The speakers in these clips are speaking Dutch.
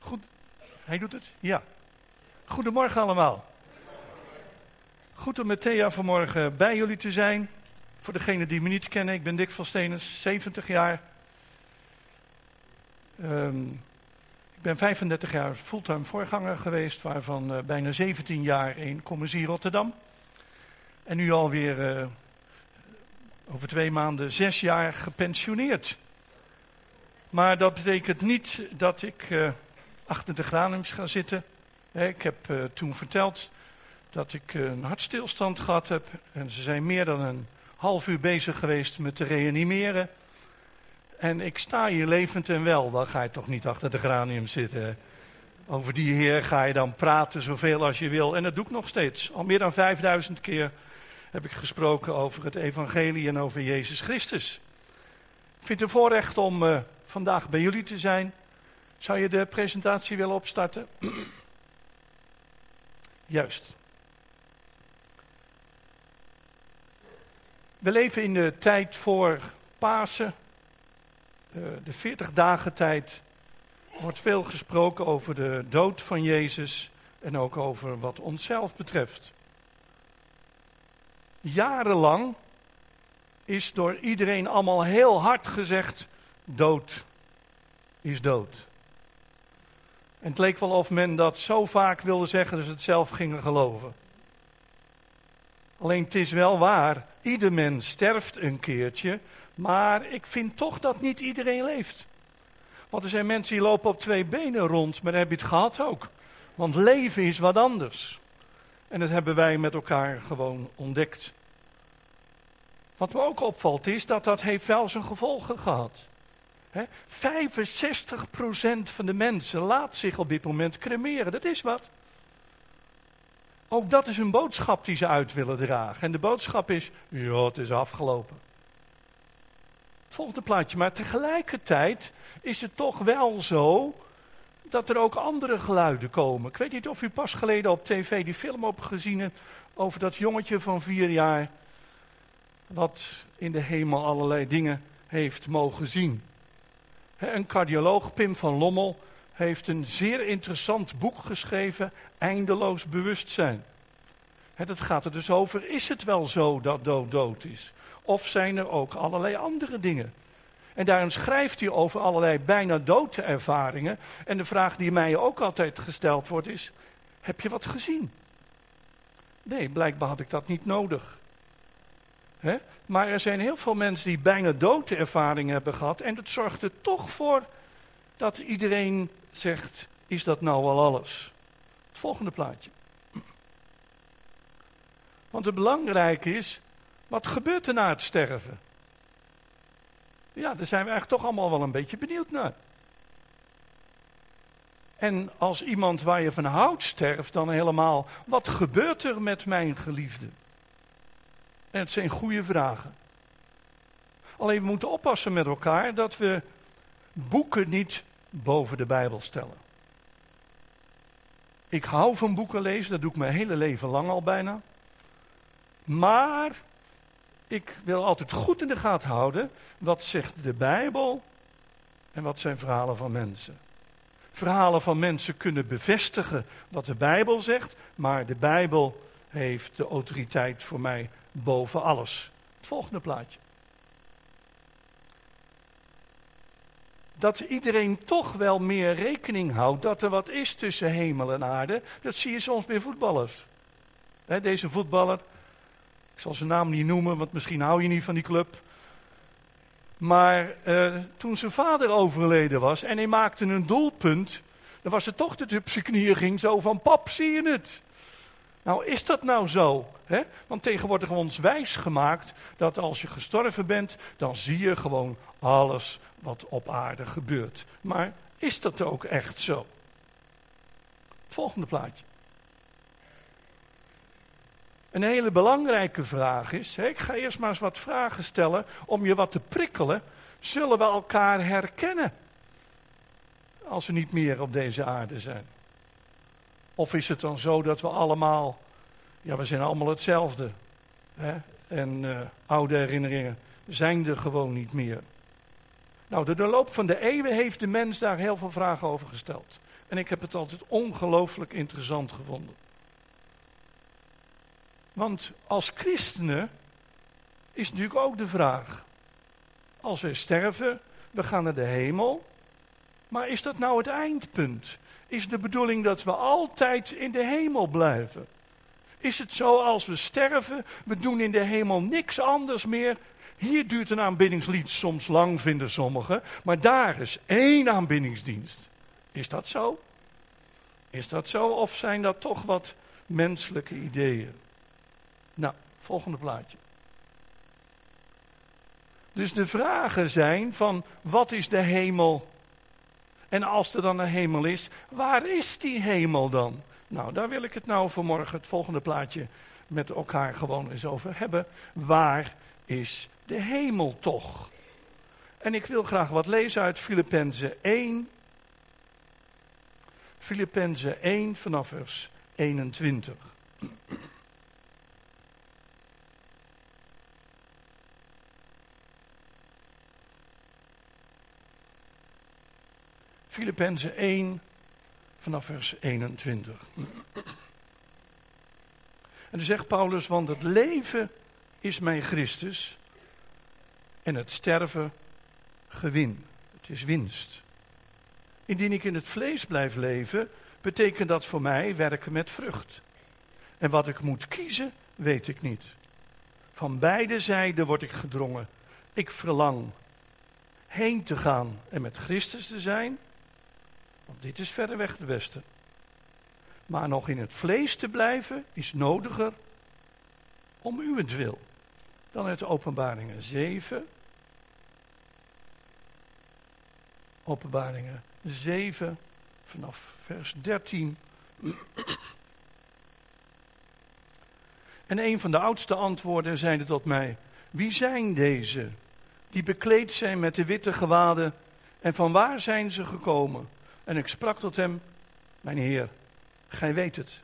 Goed, hij doet het? Ja. Goedemorgen allemaal. Goed om met Thea vanmorgen bij jullie te zijn. Voor degenen die me niet kennen, ik ben Dick van Stenes, 70 jaar. Ehm, ik ben 35 jaar fulltime voorganger geweest, waarvan uh, bijna 17 jaar in Commissie Rotterdam. En nu alweer uh, over twee maanden zes jaar gepensioneerd. Maar dat betekent niet dat ik uh, achter de graniums ga zitten. Ik heb uh, toen verteld dat ik een hartstilstand gehad heb. En ze zijn meer dan een half uur bezig geweest met te reanimeren. En ik sta hier levend en wel. Dan ga je toch niet achter de granium zitten. Over die Heer ga je dan praten zoveel als je wil. En dat doe ik nog steeds. Al meer dan 5000 keer heb ik gesproken over het evangelie en over Jezus Christus. Ik vind het voorrecht om uh, vandaag bij jullie te zijn. Zou je de presentatie willen opstarten? Juist. We leven in de tijd voor Pasen, de 40 dagen tijd. Wordt veel gesproken over de dood van Jezus en ook over wat onszelf betreft. Jarenlang is door iedereen allemaal heel hard gezegd: dood is dood. En het leek wel of men dat zo vaak wilde zeggen ze het zelf gingen geloven. Alleen het is wel waar, ieder mens sterft een keertje, maar ik vind toch dat niet iedereen leeft. Want er zijn mensen die lopen op twee benen rond, maar dan heb je het gehad ook. Want leven is wat anders. En dat hebben wij met elkaar gewoon ontdekt. Wat me ook opvalt is dat dat heeft wel zijn gevolgen gehad. He, 65% van de mensen laat zich op dit moment cremeren. Dat is wat. Ook dat is een boodschap die ze uit willen dragen. En de boodschap is, ja, het is afgelopen. volgende plaatje. Maar tegelijkertijd is het toch wel zo dat er ook andere geluiden komen. Ik weet niet of u pas geleden op tv die film hebt gezien over dat jongetje van vier jaar. Wat in de hemel allerlei dingen heeft mogen zien. Een cardioloog, Pim van Lommel, heeft een zeer interessant boek geschreven, Eindeloos Bewustzijn. Dat gaat er dus over, is het wel zo dat dood dood is? Of zijn er ook allerlei andere dingen? En daarin schrijft hij over allerlei bijna dood ervaringen. En de vraag die mij ook altijd gesteld wordt is, heb je wat gezien? Nee, blijkbaar had ik dat niet nodig. He? Maar er zijn heel veel mensen die bijna doodervaringen hebben gehad. En dat zorgt er toch voor dat iedereen zegt: Is dat nou wel alles? Het volgende plaatje. Want het belangrijke is: wat gebeurt er na het sterven? Ja, daar zijn we eigenlijk toch allemaal wel een beetje benieuwd naar. En als iemand waar je van houdt sterft, dan helemaal: wat gebeurt er met mijn geliefde? En het zijn goede vragen. Alleen we moeten oppassen met elkaar dat we boeken niet boven de Bijbel stellen. Ik hou van boeken lezen, dat doe ik mijn hele leven lang al bijna. Maar ik wil altijd goed in de gaten houden wat zegt de Bijbel en wat zijn verhalen van mensen. Verhalen van mensen kunnen bevestigen wat de Bijbel zegt, maar de Bijbel heeft de autoriteit voor mij boven alles. Het volgende plaatje. Dat iedereen toch wel meer rekening houdt dat er wat is tussen hemel en aarde, dat zie je soms bij voetballers. deze voetballer, ik zal zijn naam niet noemen, want misschien hou je niet van die club. Maar uh, toen zijn vader overleden was en hij maakte een doelpunt, dan was het toch dat hij op zijn knieën ging zo van, pap, zie je het? Nou, is dat nou zo? Want tegenwoordig wordt ons wijs gemaakt dat als je gestorven bent, dan zie je gewoon alles wat op aarde gebeurt. Maar is dat ook echt zo? volgende plaatje. Een hele belangrijke vraag is, ik ga eerst maar eens wat vragen stellen om je wat te prikkelen. Zullen we elkaar herkennen als we niet meer op deze aarde zijn? Of is het dan zo dat we allemaal, ja, we zijn allemaal hetzelfde. Hè? En uh, oude herinneringen zijn er gewoon niet meer. Nou, door de loop van de eeuwen heeft de mens daar heel veel vragen over gesteld. En ik heb het altijd ongelooflijk interessant gevonden. Want als christenen is natuurlijk ook de vraag: als wij sterven, we gaan naar de hemel. Maar is dat nou het eindpunt? Is de bedoeling dat we altijd in de hemel blijven? Is het zo als we sterven, we doen in de hemel niks anders meer? Hier duurt een aanbiddingslied soms lang, vinden sommigen, maar daar is één aanbiddingsdienst. Is dat zo? Is dat zo of zijn dat toch wat menselijke ideeën? Nou, volgende plaatje. Dus de vragen zijn van wat is de hemel? En als er dan een hemel is, waar is die hemel dan? Nou, daar wil ik het nou vanmorgen, het volgende plaatje, met elkaar gewoon eens over hebben. Waar is de hemel toch? En ik wil graag wat lezen uit Filippenzen 1. Filippenzen 1 vanaf vers 21. Filippenzen 1 vanaf vers 21. En dan zegt Paulus, want het leven is mijn Christus en het sterven gewin. Het is winst. Indien ik in het vlees blijf leven, betekent dat voor mij werken met vrucht. En wat ik moet kiezen, weet ik niet. Van beide zijden word ik gedrongen. Ik verlang heen te gaan en met Christus te zijn want dit is verreweg de beste. Maar nog in het vlees te blijven is nodiger om uwentwil. Dan uit Openbaringen 7. Openbaringen 7 vanaf vers 13. En een van de oudste antwoorden zeide tot mij: Wie zijn deze die bekleed zijn met de witte gewaden en van waar zijn ze gekomen? En ik sprak tot hem, mijn heer, gij weet het.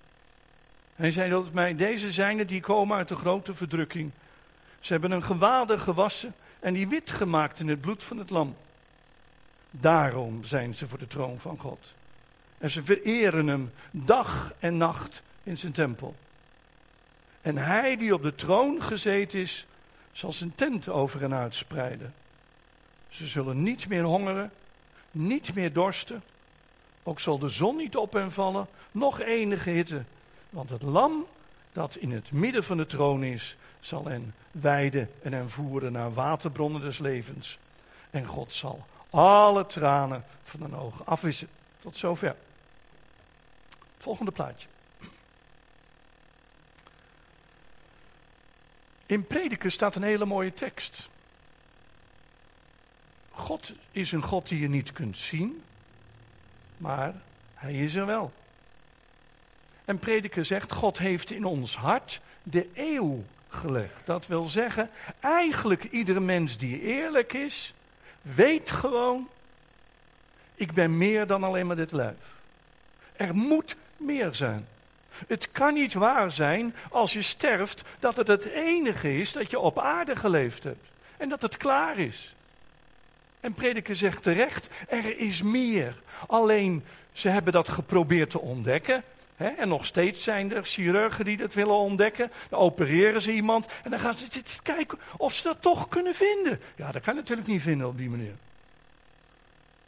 Hij zei tot mij, deze zijn die komen uit de grote verdrukking. Ze hebben een gewaden gewassen en die wit gemaakt in het bloed van het lam. Daarom zijn ze voor de troon van God. En ze vereren hem dag en nacht in zijn tempel. En hij die op de troon gezeten is, zal zijn tent over en uit spreiden. Ze zullen niet meer hongeren, niet meer dorsten. Ook zal de zon niet op hen vallen, nog enige hitte. Want het lam dat in het midden van de troon is, zal hen weiden en hen voeren naar waterbronnen des levens. En God zal alle tranen van hun ogen afwissen. Tot zover. Volgende plaatje. In Prediker staat een hele mooie tekst. God is een God die je niet kunt zien, maar hij is er wel. En prediker zegt, God heeft in ons hart de eeuw gelegd. Dat wil zeggen, eigenlijk iedere mens die eerlijk is, weet gewoon, ik ben meer dan alleen maar dit lijf. Er moet meer zijn. Het kan niet waar zijn als je sterft dat het het enige is dat je op aarde geleefd hebt. En dat het klaar is. En prediker zegt terecht, er is meer. Alleen, ze hebben dat geprobeerd te ontdekken. Hè? En nog steeds zijn er chirurgen die dat willen ontdekken. Dan opereren ze iemand en dan gaan ze kijken of ze dat toch kunnen vinden. Ja, dat kan je natuurlijk niet vinden op die manier.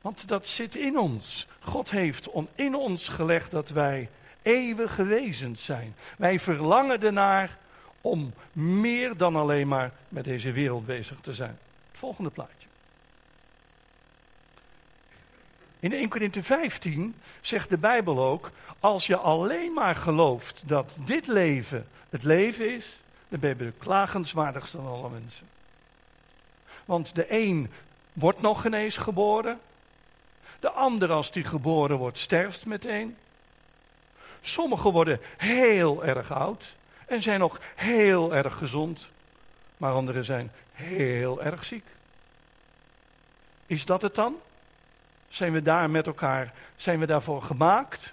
Want dat zit in ons. God heeft in ons gelegd dat wij eeuwige wezens zijn. Wij verlangen ernaar om meer dan alleen maar met deze wereld bezig te zijn. Het volgende plaatje. In 1 Corinthië 15 zegt de Bijbel ook, als je alleen maar gelooft dat dit leven het leven is, dan ben je de klagenswaardigste van alle mensen. Want de een wordt nog ineens geboren, de ander als die geboren wordt sterft meteen. Sommigen worden heel erg oud en zijn nog heel erg gezond, maar anderen zijn heel erg ziek. Is dat het dan? Zijn we daar met elkaar, zijn we daarvoor gemaakt?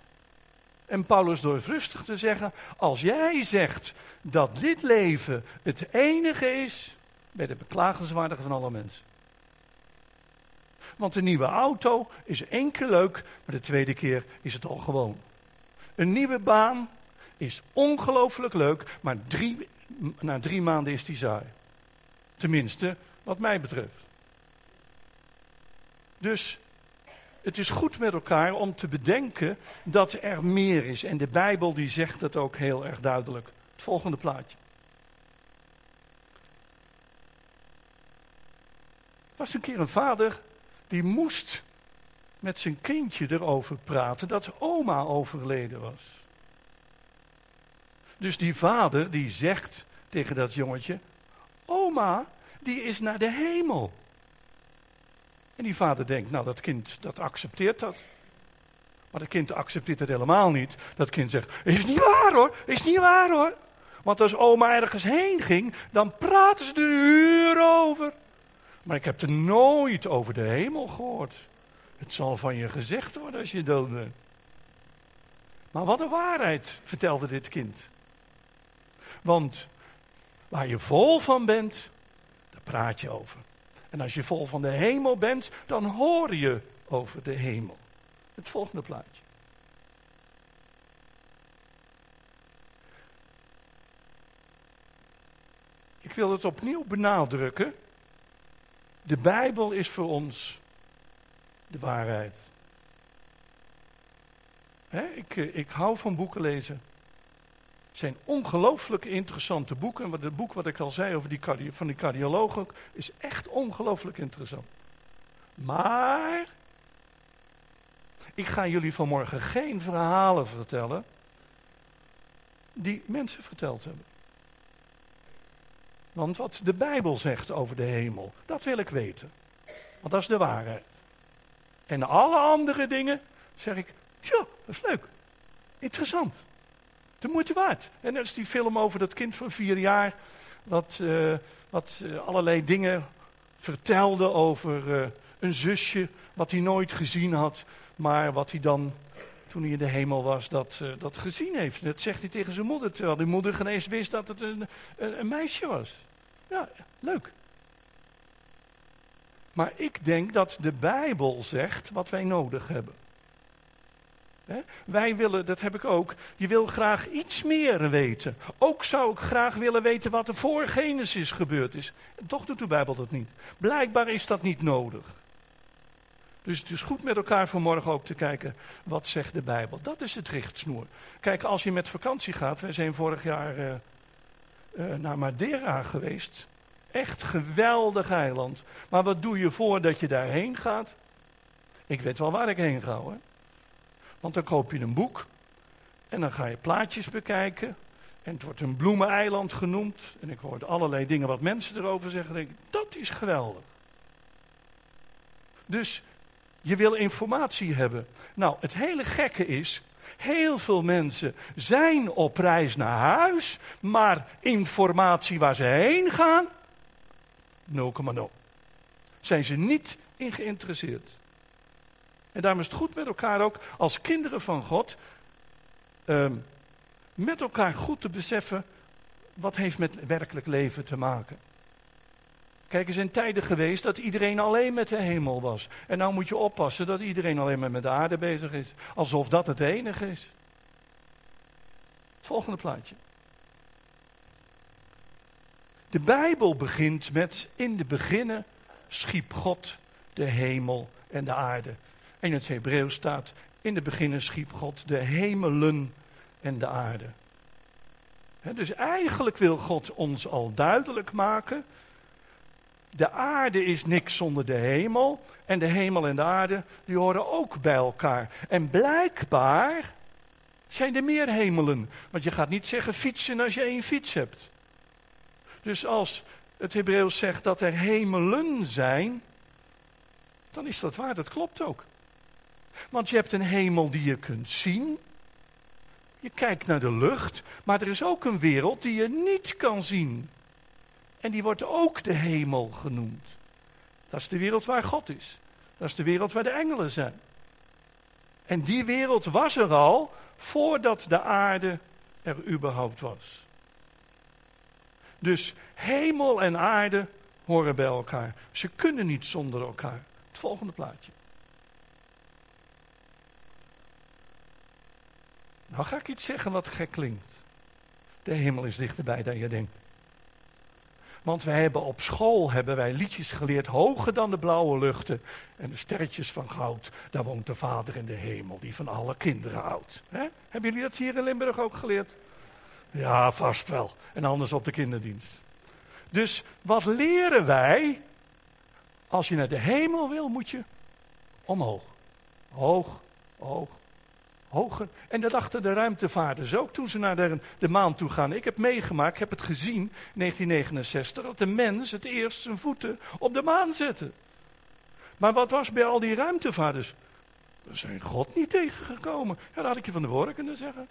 En Paulus door rustig te zeggen, als jij zegt dat dit leven het enige is, ben je de beklagenswaardige van alle mensen. Want een nieuwe auto is één keer leuk, maar de tweede keer is het al gewoon. Een nieuwe baan is ongelooflijk leuk, maar na drie maanden is die saai. Tenminste, wat mij betreft. Dus het is goed met elkaar om te bedenken dat er meer is. En de Bijbel die zegt dat ook heel erg duidelijk. Het volgende plaatje. Er was een keer een vader die moest met zijn kindje erover praten dat oma overleden was. Dus die vader die zegt tegen dat jongetje: Oma, die is naar de hemel. En die vader denkt, nou dat kind dat accepteert dat. Maar dat kind accepteert het helemaal niet. Dat kind zegt, is niet waar hoor, is niet waar hoor. Want als oma ergens heen ging, dan praten ze er uren over. Maar ik heb er nooit over de hemel gehoord. Het zal van je gezegd worden als je dood bent. Maar wat een waarheid, vertelde dit kind. Want waar je vol van bent, daar praat je over. En als je vol van de hemel bent, dan hoor je over de hemel. Het volgende plaatje. Ik wil het opnieuw benadrukken. De Bijbel is voor ons de waarheid. ik, eh, ik hou van boeken lezen. Zijn ongelooflijk interessante boeken. En het boek wat ik al zei over die van die cardioloog is echt ongelooflijk interessant. Maar, ik ga jullie vanmorgen geen verhalen vertellen die mensen verteld hebben. Want wat de Bijbel zegt over de hemel, dat wil ik weten. Want dat is de waarheid. En alle andere dingen zeg ik, ja, dat is leuk. Interessant de moeite waard. En dat is die film over dat kind van vier jaar, wat, uh, wat uh, allerlei dingen vertelde over uh, een zusje, wat hij nooit gezien had, maar wat hij dan, toen hij in de hemel was, dat, dat gezien heeft. dat zegt hij tegen zijn moeder, terwijl die moeder genees wist dat het een, een meisje was. Ja, leuk. Maar ik denk dat de Bijbel zegt wat wij nodig hebben. Wij willen, dat heb ik ook, je wil graag iets meer weten. Ook zou ik graag willen weten wat er voor Genesis gebeurd is. Toch doet de Bijbel dat niet. Blijkbaar is dat niet nodig. Dus het is goed met elkaar vanmorgen ook te kijken, wat zegt de Bijbel. Dat is het richtsnoer. Kijk, als je met vakantie gaat, wij zijn vorig jaar uh, uh, naar Madeira geweest. Echt geweldig eiland. Maar wat doe je voordat je daarheen gaat? Ik weet wel waar ik heen ga hoor. Want dan koop je een boek en dan ga je plaatjes bekijken. En het wordt een bloemeneiland genoemd. En ik hoorde allerlei dingen wat mensen erover zeggen. Denk ik, dat is geweldig. Dus je wil informatie hebben. Nou, het hele gekke is, heel veel mensen zijn op reis naar huis, maar informatie waar ze heen gaan, 0,0. Zijn ze niet in geïnteresseerd. En daarom is het goed met elkaar ook als kinderen van God. Uh, met elkaar goed te beseffen. Wat heeft met werkelijk leven te maken. Kijk, er zijn tijden geweest dat iedereen alleen met de hemel was. En nou moet je oppassen dat iedereen alleen maar met de aarde bezig is. Alsof dat het enige is. Volgende plaatje. De Bijbel begint met in de beginnen schiep God de hemel en de aarde in het Hebreeuws staat, in de beginnen schiep God de hemelen en de aarde. dus eigenlijk wil God ons al duidelijk maken, de aarde is niks zonder de hemel en de hemel en de aarde, die horen ook bij elkaar. En blijkbaar zijn er meer hemelen, want je gaat niet zeggen fietsen als je één fiets hebt. Dus als het Hebreeuws zegt dat er hemelen zijn, dan is dat waar, dat klopt ook. Want je hebt een hemel die je kunt zien. Je kijkt naar de lucht, maar er is ook een wereld die je niet kan zien. En die wordt ook de hemel genoemd. Dat is de wereld waar God is. Dat is de wereld waar de engelen zijn. En die wereld was er al voordat de aarde er überhaupt was. Dus hemel en aarde horen bij elkaar. Ze kunnen niet zonder elkaar. Het volgende plaatje. Nou ga ik iets zeggen wat gek klinkt. De hemel is dichterbij dan je denkt. Want wij hebben op school hebben wij liedjes geleerd hoger dan de blauwe luchten en de sterretjes van goud. Daar woont de Vader in de hemel, die van alle kinderen houdt. He? Hebben jullie dat hier in Limburg ook geleerd? Ja, vast wel. En anders op de kinderdienst. Dus wat leren wij? Als je naar de hemel wil, moet je omhoog. Hoog, hoog, En dat dachten de ruimtevaarders ook toen ze naar de, de maan toe gaan. Ik heb meegemaakt, ik heb het gezien, in 1969, dat de mens het eerst zijn voeten op de maan zette. Maar wat was bij al die ruimtevaarders? We zijn God niet tegengekomen. Ja, dat had ik je van de woorden kunnen zeggen.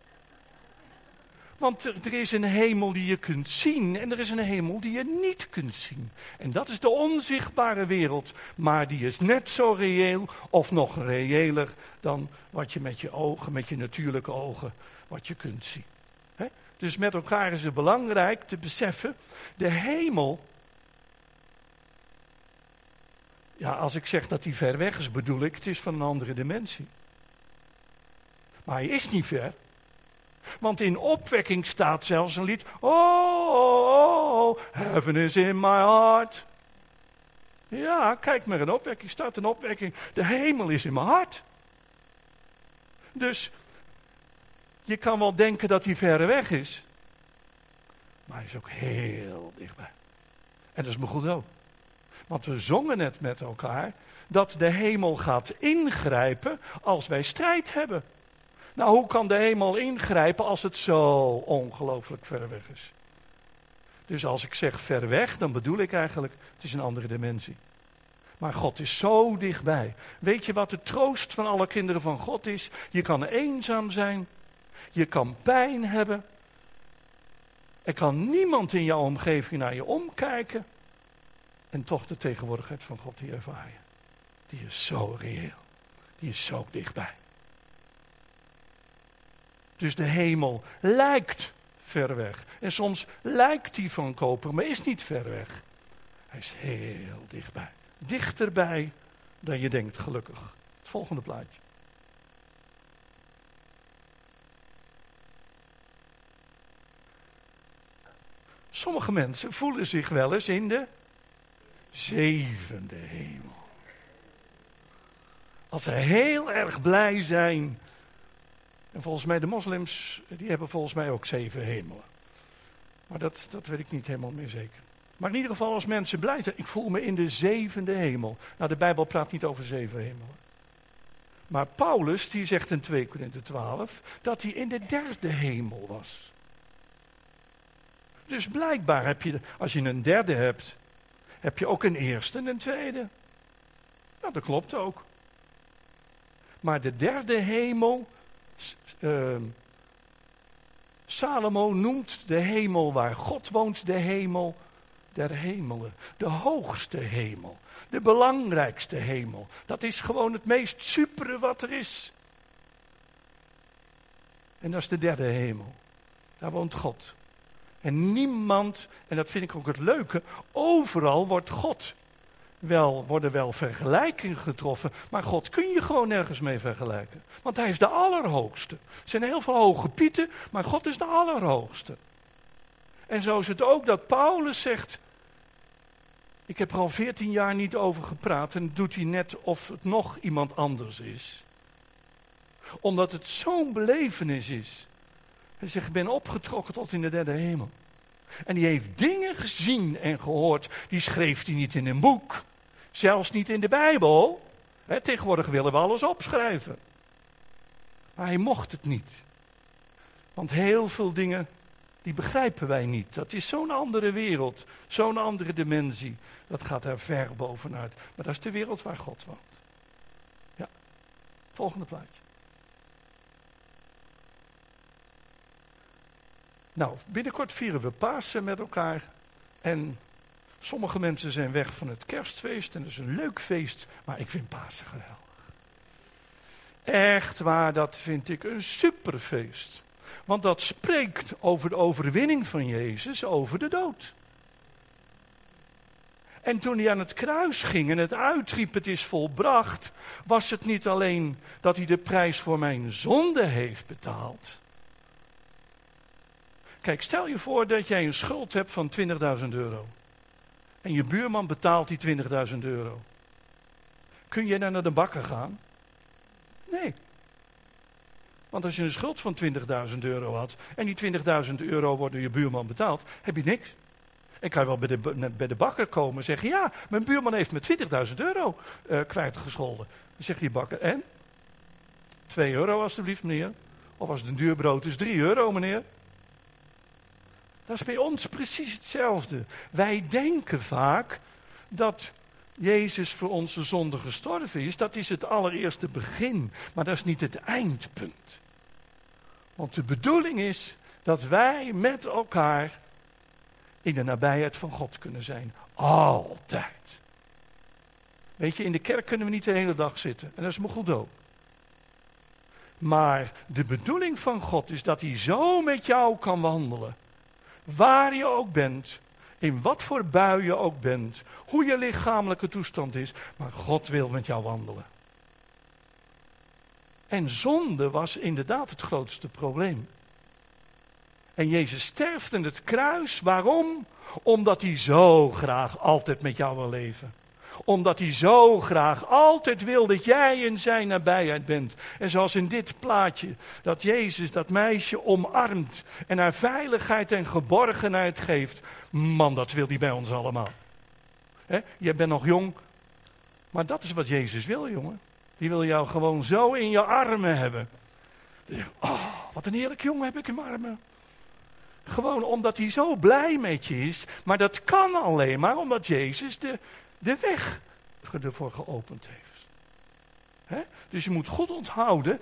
Want er, is een hemel die je kunt zien en er is een hemel die je niet kunt zien. En dat is de onzichtbare wereld. Maar die is net zo reëel of nog reëler dan wat je met je ogen, met je natuurlijke ogen, wat je kunt zien. Dus met elkaar is het belangrijk te beseffen, de hemel, ja als ik zeg dat die ver weg is bedoel ik, het is van een andere dimensie. Maar hij is niet ver. Want in opwekking staat zelfs een lied. Oh, oh, oh, heaven is in my heart. Ja, kijk maar, een opwekking staat een opwekking. De hemel is in mijn hart. Dus je kan wel denken dat hij ver weg is. Maar hij is ook heel dichtbij. En dat is me goed ook. Want we zongen net met elkaar dat de hemel gaat ingrijpen als wij strijd hebben. Nou, hoe kan de hemel ingrijpen als het zo ongelooflijk ver weg is? Dus als ik zeg ver weg, dan bedoel ik eigenlijk, het is een andere dimensie. Maar God is zo dichtbij. Weet je wat de troost van alle kinderen van God is? Je kan eenzaam zijn. Je kan pijn hebben. Er kan niemand in jouw omgeving naar je omkijken. En toch de tegenwoordigheid van God die ervaar je. Die is zo reëel. Die is zo dichtbij. Dus de hemel lijkt ver weg. En soms lijkt hij van koper, maar is niet ver weg. Hij is heel dichtbij. Dichterbij dan je denkt, gelukkig. Het volgende plaatje. Sommige mensen voelen zich wel eens in de zevende hemel. Als ze heel erg blij zijn en volgens mij de moslims, die hebben volgens mij ook zeven hemelen. Maar dat, dat weet ik niet helemaal meer zeker. Maar in ieder geval als mensen blij zijn, ik voel me in de zevende hemel. Nou, de Bijbel praat niet over zeven hemelen. Maar Paulus, die zegt in 2 Korinthe 12, dat hij in de derde hemel was. Dus blijkbaar heb je, als je een derde hebt, heb je ook een eerste en een tweede. Nou, dat klopt ook. Maar de derde hemel, uh, Salomo noemt de hemel waar God woont de hemel der hemelen. De hoogste hemel. De belangrijkste hemel. Dat is gewoon het meest supere wat er is. En dat is de derde hemel. Daar woont God. En niemand, en dat vind ik ook het leuke, overal wordt God wel, worden wel vergelijkingen getroffen, maar God kun je gewoon nergens mee vergelijken. Want hij is de allerhoogste. Er zijn heel veel hoge pieten, maar God is de allerhoogste. En zo is het ook dat Paulus zegt, ik heb er al veertien jaar niet over gepraat en doet hij net of het nog iemand anders is. Omdat het zo'n belevenis is. Hij zegt, ik ben opgetrokken tot in de derde hemel. En die heeft dingen gezien en gehoord, die schreef hij niet in een boek. Zelfs niet in de Bijbel. tegenwoordig willen we alles opschrijven. Maar hij mocht het niet. Want heel veel dingen, die begrijpen wij niet. Dat is zo'n andere wereld, zo'n andere dimensie. Dat gaat daar ver bovenuit. Maar dat is de wereld waar God woont. Ja, volgende plaatje. Nou, binnenkort vieren we Pasen met elkaar. En Sommige mensen zijn weg van het kerstfeest en dat is een leuk feest, maar ik vind Pasen geweldig. Echt waar, dat vind ik een superfeest. Want dat spreekt over de overwinning van Jezus over de dood. En toen hij aan het kruis ging en het uitriep, het is volbracht, was het niet alleen dat hij de prijs voor mijn zonde heeft betaald. Kijk, stel je voor dat jij een schuld hebt van 20.000 euro. En je buurman betaalt die 20.000 euro. Kun je dan naar de bakker gaan? Nee. Want als je een schuld van 20.000 euro had en die 20.000 euro wordt door je buurman betaald, heb je niks. Ik kan wel bij de, bij de bakker komen en zeggen, ja, mijn buurman heeft me 20.000 euro uh, kwijtgescholden. Dan zegt die bakker, en? 2 euro alstublieft meneer. Of als het een duur brood is, 3 euro meneer. Dat is bij ons precies hetzelfde. Wij denken vaak dat Jezus voor onze zonde gestorven is. Dat is het allereerste begin, maar dat is niet het eindpunt. Want de bedoeling is dat wij met elkaar in de nabijheid van God kunnen zijn. Altijd. Weet je, in de kerk kunnen we niet de hele dag zitten. En dat is me goed. Maar de bedoeling van God is dat hij zo met jou kan wandelen. Waar je ook bent. In wat voor bui je ook bent. Hoe je lichamelijke toestand is. Maar God wil met jou wandelen. En zonde was inderdaad het grootste probleem. En Jezus sterft in het kruis. Waarom? Omdat hij zo graag altijd met jou wil leven. Omdat hij zo graag altijd wil dat jij in zijn nabijheid bent. En zoals in dit plaatje, dat Jezus dat meisje omarmt en haar veiligheid en geborgenheid geeft. Man, dat wil hij bij ons allemaal. He? Je bent nog jong, maar dat is wat Jezus wil, jongen. Die wil jou gewoon zo in je armen hebben. Oh, wat een heerlijk jongen heb ik in mijn armen. Gewoon omdat hij zo blij met je is. Maar dat kan alleen maar omdat Jezus de, de weg ervoor geopend heeft. Dus je moet goed onthouden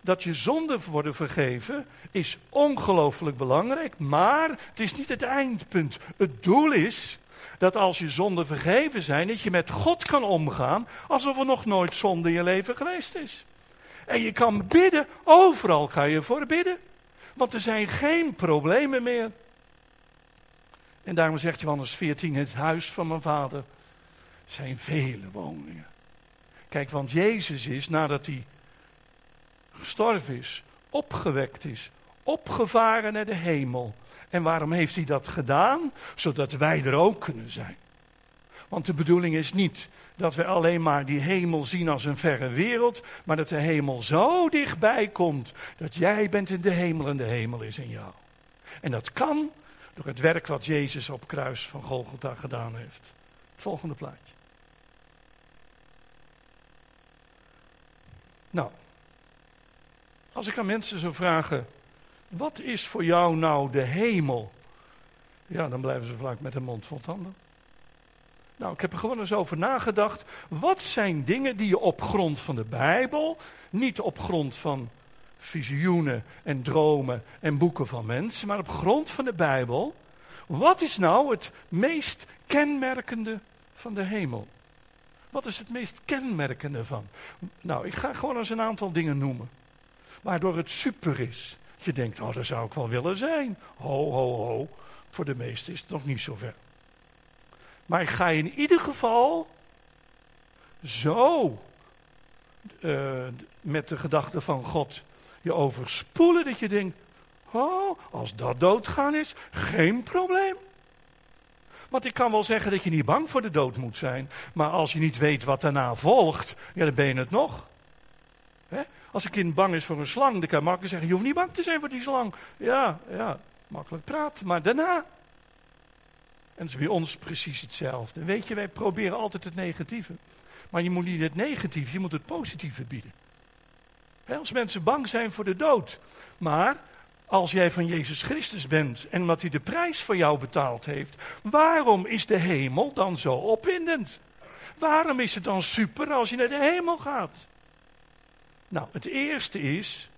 dat je zonden worden vergeven is ongelooflijk belangrijk. Maar het is niet het eindpunt. Het doel is dat als je zonden vergeven zijn, dat je met God kan omgaan alsof er nog nooit zonde in je leven geweest is. En je kan bidden, overal ga je voor bidden. Want er zijn geen problemen meer. En daarom zegt Johannes 14, het huis van mijn vader zijn vele woningen. Kijk, want Jezus is, nadat hij gestorven is, opgewekt is, opgevaren naar de hemel. En waarom heeft hij dat gedaan? Zodat wij er ook kunnen zijn. Want de bedoeling is niet dat we alleen maar die hemel zien als een verre wereld, maar dat de hemel zo dichtbij komt dat jij bent in de hemel en de hemel is in jou. En dat kan door het werk wat Jezus op kruis van Golgotha gedaan heeft. volgende plaatje. Nou, als ik aan mensen zou vragen, wat is voor jou nou de hemel? Ja, dan blijven ze vaak met de mond vol tanden. Nou, ik heb er gewoon eens over nagedacht. Wat zijn dingen die je op grond van de Bijbel, niet op grond van visioenen en dromen en boeken van mensen, maar op grond van de Bijbel. Wat is nou het meest kenmerkende van de hemel? Wat is het meest kenmerkende van? Nou, ik ga gewoon eens een aantal dingen noemen. Waardoor het super is. Je denkt, oh, dat zou ik wel willen zijn. Ho, ho, ho. Voor de meesten is het nog niet zo ver. Maar ik ga in ieder geval zo uh, met de gedachte van God je overspoelen dat je denkt, oh, als dat doodgaan is, geen probleem. Want ik kan wel zeggen dat je niet bang voor de dood moet zijn, maar als je niet weet wat daarna volgt, ja, dan ben je het nog. Als een kind bang is voor een slang, dan kan je makkelijk zeggen, je hoeft niet bang te zijn voor die slang. Ja, ja, makkelijk praten, maar daarna, en dat is bij ons precies hetzelfde. Weet je, wij proberen altijd het negatieve. Maar je moet niet het negatieve, je moet het positieve bieden. als mensen bang zijn voor de dood. Maar als jij van Jezus Christus bent en omdat hij de prijs voor jou betaald heeft, waarom is de hemel dan zo opwindend? Waarom is het dan super als je naar de hemel gaat? Nou, het eerste is,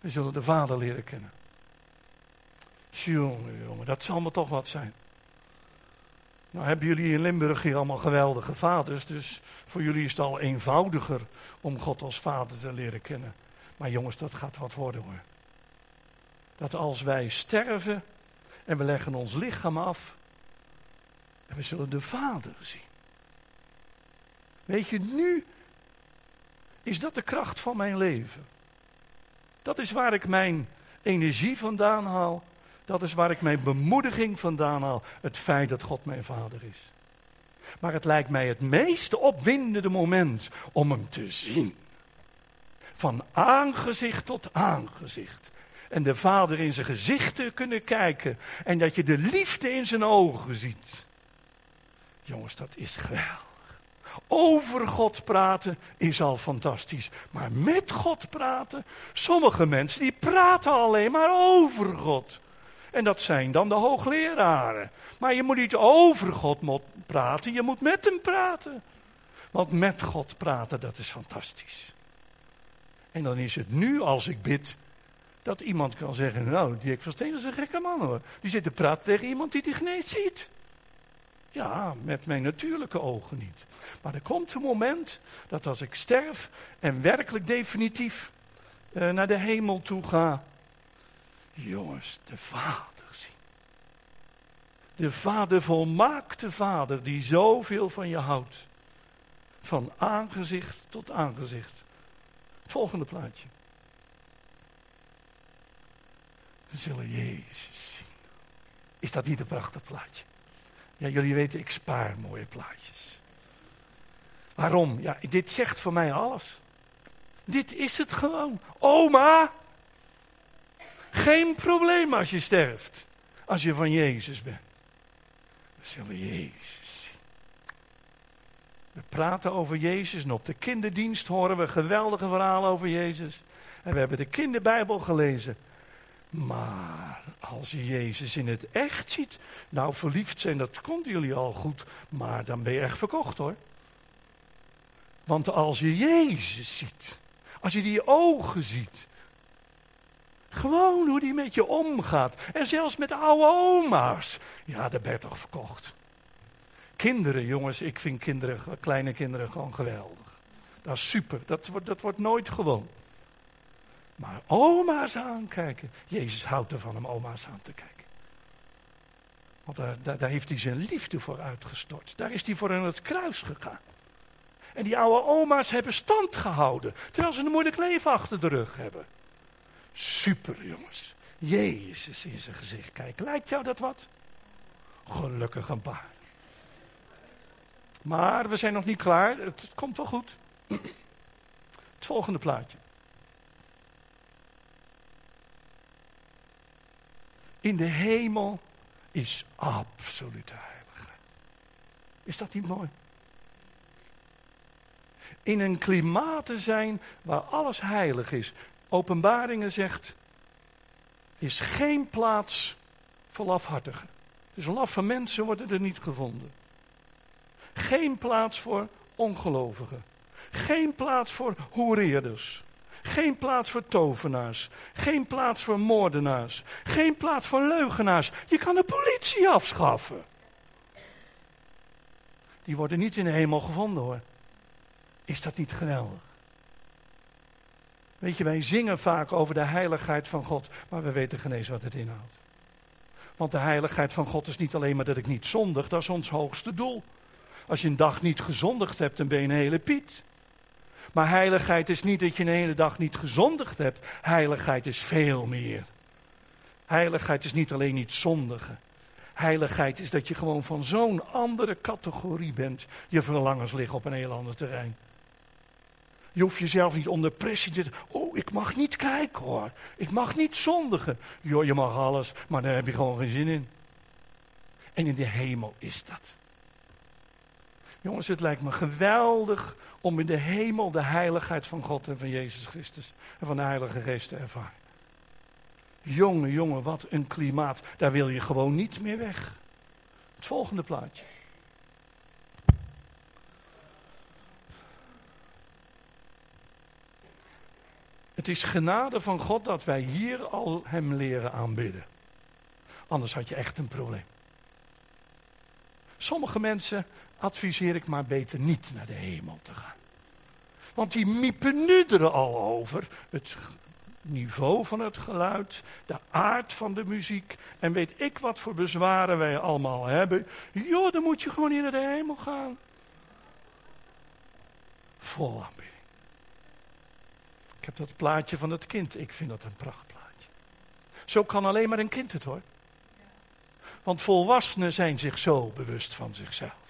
we zullen de Vader leren kennen. Jongen, jongen, dat zal me toch wat zijn. Nou hebben jullie in Limburg hier allemaal geweldige vaders, dus voor jullie is het al eenvoudiger om God als vader te leren kennen. Maar jongens, dat gaat wat worden hoor. Dat als wij sterven en we leggen ons lichaam af, En we zullen de Vader zien. Weet je, nu is dat de kracht van mijn leven. Dat is waar ik mijn energie vandaan haal. Dat is waar ik mijn bemoediging vandaan haal. Het feit dat God mijn vader is. Maar het lijkt mij het meest opwindende moment om hem te zien. Van aangezicht tot aangezicht. En de vader in zijn gezicht te kunnen kijken. En dat je de liefde in zijn ogen ziet. Jongens, dat is geweldig. Over God praten is al fantastisch. Maar met God praten, sommige mensen die praten alleen maar over God. En dat zijn dan de hoogleraren. Maar je moet niet over God praten, je moet met hem praten. Want met God praten, dat is fantastisch. En dan is het nu, als ik bid, dat iemand kan zeggen, nou, Dirk Versteen is een gekke man hoor. Die zit te praten tegen iemand die die niet ziet. Ja, met mijn natuurlijke ogen niet. Maar er komt een moment dat als ik sterf en werkelijk definitief uh, naar de hemel toe ga, jongens, de Vader zien. De Vader, volmaakte Vader, die zoveel van je houdt. Van aangezicht tot aangezicht. Volgende plaatje. We zullen Jezus zien. Is dat niet een prachtig plaatje? Ja, jullie weten, ik spaar mooie plaatjes. Waarom? Ja, dit zegt voor mij alles. Dit is het gewoon. Oma, geen probleem als je sterft. Als je van Jezus bent. We zullen Jezus. We praten over Jezus en op de kinderdienst horen we geweldige verhalen over Jezus. En we hebben de kinderbijbel gelezen. Maar als je Jezus in het echt ziet, nou verliefd zijn, dat konden jullie al goed, maar dan ben je echt verkocht hoor. Want als je Jezus ziet, als je die ogen ziet, gewoon hoe die met je omgaat, en zelfs met oude oma's, ja, dan ben je toch verkocht. Kinderen, jongens, ik vind kinderen, kleine kinderen gewoon geweldig. Dat is super, dat wordt, dat wordt nooit gewoon. Maar oma's aankijken. Jezus houdt ervan om oma's aan te kijken. Want daar, daar, heeft hij zijn liefde voor uitgestort. Daar is hij voor in het kruis gegaan. En die oude oma's hebben stand gehouden. Terwijl ze een moeilijk leven achter de rug hebben. Super jongens. Jezus in zijn gezicht kijken. Lijkt jou dat wat? Gelukkig een paar. Maar we zijn nog niet klaar. Het komt wel goed. Het volgende plaatje. in de hemel is absolute heiligheid. Is dat niet mooi? In een klimaat te zijn waar alles heilig is. Openbaringen zegt, is geen plaats voor lafhartigen. Dus laffe mensen worden er niet gevonden. Geen plaats voor ongelovigen. Geen plaats voor hoereerders. Geen plaats voor tovenaars. Geen plaats voor moordenaars. Geen plaats voor leugenaars. Je kan de politie afschaffen. Die worden niet in de hemel gevonden hoor. Is dat niet geweldig? Weet je, wij zingen vaak over de heiligheid van God, maar we weten geen eens wat het inhoudt. Want de heiligheid van God is niet alleen maar dat ik niet zondig, dat is ons hoogste doel. Als je een dag niet gezondigd hebt, dan ben je een hele Piet. Maar heiligheid is niet dat je een hele dag niet gezondigd hebt. Heiligheid is veel meer. Heiligheid is niet alleen niet zondigen. Heiligheid is dat je gewoon van zo'n andere categorie bent. Je verlangens liggen op een heel ander terrein. Je hoeft jezelf niet onder pressie te zetten. Oh, ik mag niet kijken hoor. Ik mag niet zondigen. Jo, je mag alles, maar daar heb je gewoon geen zin in. En in de hemel is dat. Jongens, het lijkt me geweldig om in de hemel de heiligheid van God en van Jezus Christus en van de Heilige Geest te ervaren. Jongen, jongen, wat een klimaat. Daar wil je gewoon niet meer weg. Het volgende plaatje. Het is genade van God dat wij hier al Hem leren aanbidden. Anders had je echt een probleem. Sommige mensen adviseer ik maar beter niet naar de hemel te gaan. Want die miepen nu er al over. Het niveau van het geluid, de aard van de muziek en weet ik wat voor bezwaren wij allemaal hebben. Joh, dan moet je gewoon in de hemel gaan. Vol aanbidding. Ik heb dat plaatje van het kind, ik vind dat een prachtplaatje. Zo kan alleen maar een kind het hoor. Want volwassenen zijn zich zo bewust van zichzelf.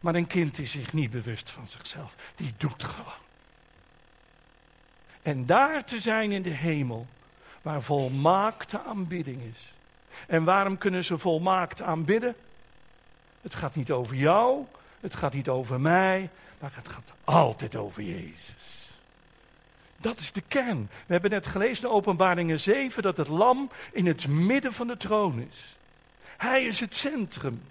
Maar een kind is zich niet bewust van zichzelf. Die doet gewoon. En daar te zijn in de hemel, waar volmaakte aanbidding is. En waarom kunnen ze volmaakt aanbidden? Het gaat niet over jou, het gaat niet over mij, maar het gaat altijd over Jezus. Dat is de kern. We hebben net gelezen in Openbaringen 7 dat het lam in het midden van de troon is. Hij is het centrum.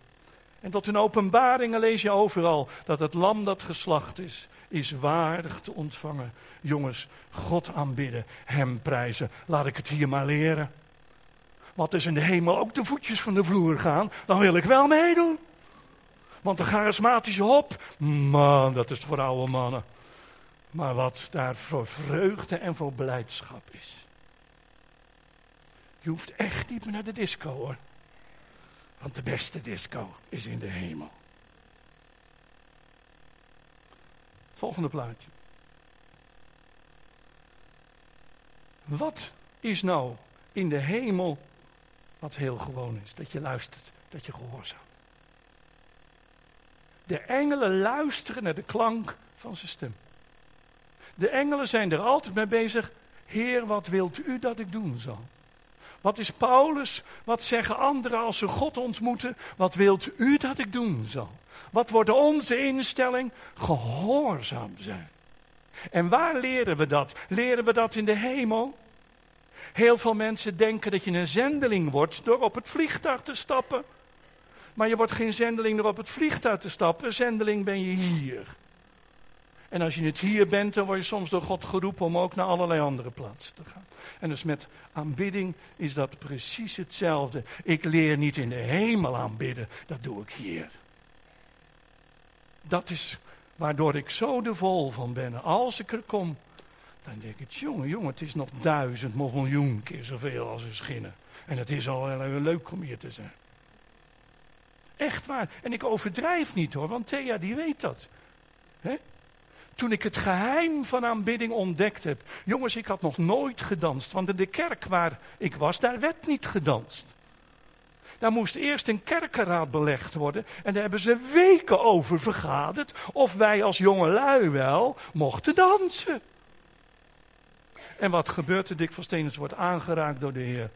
En tot in openbaringen lees je overal dat het lam dat geslacht is, is waardig te ontvangen. Jongens, God aanbidden, Hem prijzen. Laat ik het hier maar leren. Wat is in de hemel ook de voetjes van de vloer gaan, dan wil ik wel meedoen. Want de charismatische hop, man, dat is voor oude mannen. Maar wat daar voor vreugde en voor blijdschap is. Je hoeft echt niet meer naar de disco hoor. Want de beste disco is in de hemel. Volgende plaatje. Wat is nou in de hemel wat heel gewoon is? Dat je luistert, dat je gehoorzaamt. De engelen luisteren naar de klank van zijn stem. De engelen zijn er altijd mee bezig. Heer, wat wilt u dat ik doen zal? Wat is Paulus? Wat zeggen anderen als ze God ontmoeten? Wat wilt u dat ik doen zal? Wat wordt onze instelling? Gehoorzaam zijn. En waar leren we dat? Leren we dat in de hemel? Heel veel mensen denken dat je een zendeling wordt door op het vliegtuig te stappen. Maar je wordt geen zendeling door op het vliegtuig te stappen. Zendeling ben je hier. En als je het hier bent, dan word je soms door God geroepen om ook naar allerlei andere plaatsen te gaan. En dus met aanbidding is dat precies hetzelfde. Ik leer niet in de hemel aanbidden, dat doe ik hier. Dat is waardoor ik zo de vol van ben. Als ik er kom, dan denk ik, jongen, jongen, het is nog duizend miljoen keer zoveel als een schinnen. En het is al heel leuk om hier te zijn. Echt waar. En ik overdrijf niet hoor, want Thea die weet dat. Toen ik het geheim van aanbidding ontdekt heb. Jongens, ik had nog nooit gedanst. Want in de kerk waar ik was, daar werd niet gedanst. Daar moest eerst een kerkenraad belegd worden. En daar hebben ze weken over vergaderd. Of wij als jonge lui wel mochten dansen. En wat gebeurt er? Dick van Steenens wordt aangeraakt door de Heer.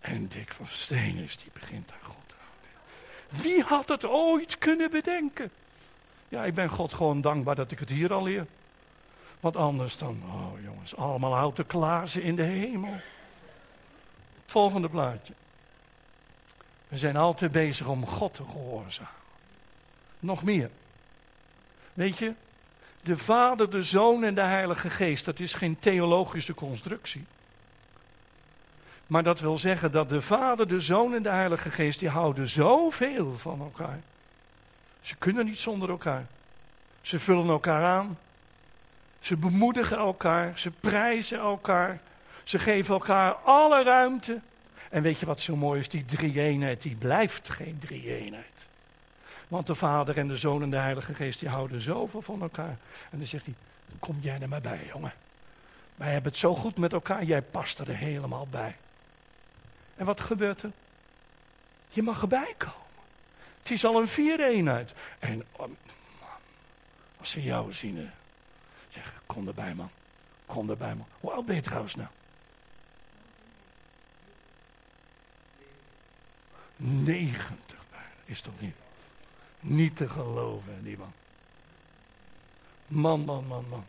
En Dick van Steenens die begint aan God te. Wie had het ooit kunnen bedenken? Ja, ik ben God gewoon dankbaar dat ik het hier al leer. Want anders dan, oh jongens, allemaal houten klaarzen in de hemel. volgende plaatje. We zijn altijd bezig om God te gehoorzamen. Nog meer. Weet je, de Vader, de Zoon en de Heilige Geest, dat is geen theologische constructie. Maar dat wil zeggen dat de Vader, de Zoon en de Heilige Geest, die houden zoveel van elkaar. Ze kunnen niet zonder elkaar. Ze vullen elkaar aan. Ze bemoedigen elkaar. Ze prijzen elkaar. Ze geven elkaar alle ruimte. En weet je wat zo mooi is? Die drie-eenheid, die blijft geen drie-eenheid. Want de Vader en de Zoon en de Heilige Geest, die houden zoveel van elkaar. En dan zegt hij, kom jij er maar bij, jongen. Wij hebben het zo goed met elkaar, jij past er helemaal bij. En wat gebeurt er? Je mag erbij komen. Het is al een vier-eenheid. En oh, als ze jou zien, zeggen, kom erbij man. Kom erbij man. Hoe oud ben je trouwens nou? 90 bijna. Is toch niet? Niet te geloven, die man. Man, man, man, man.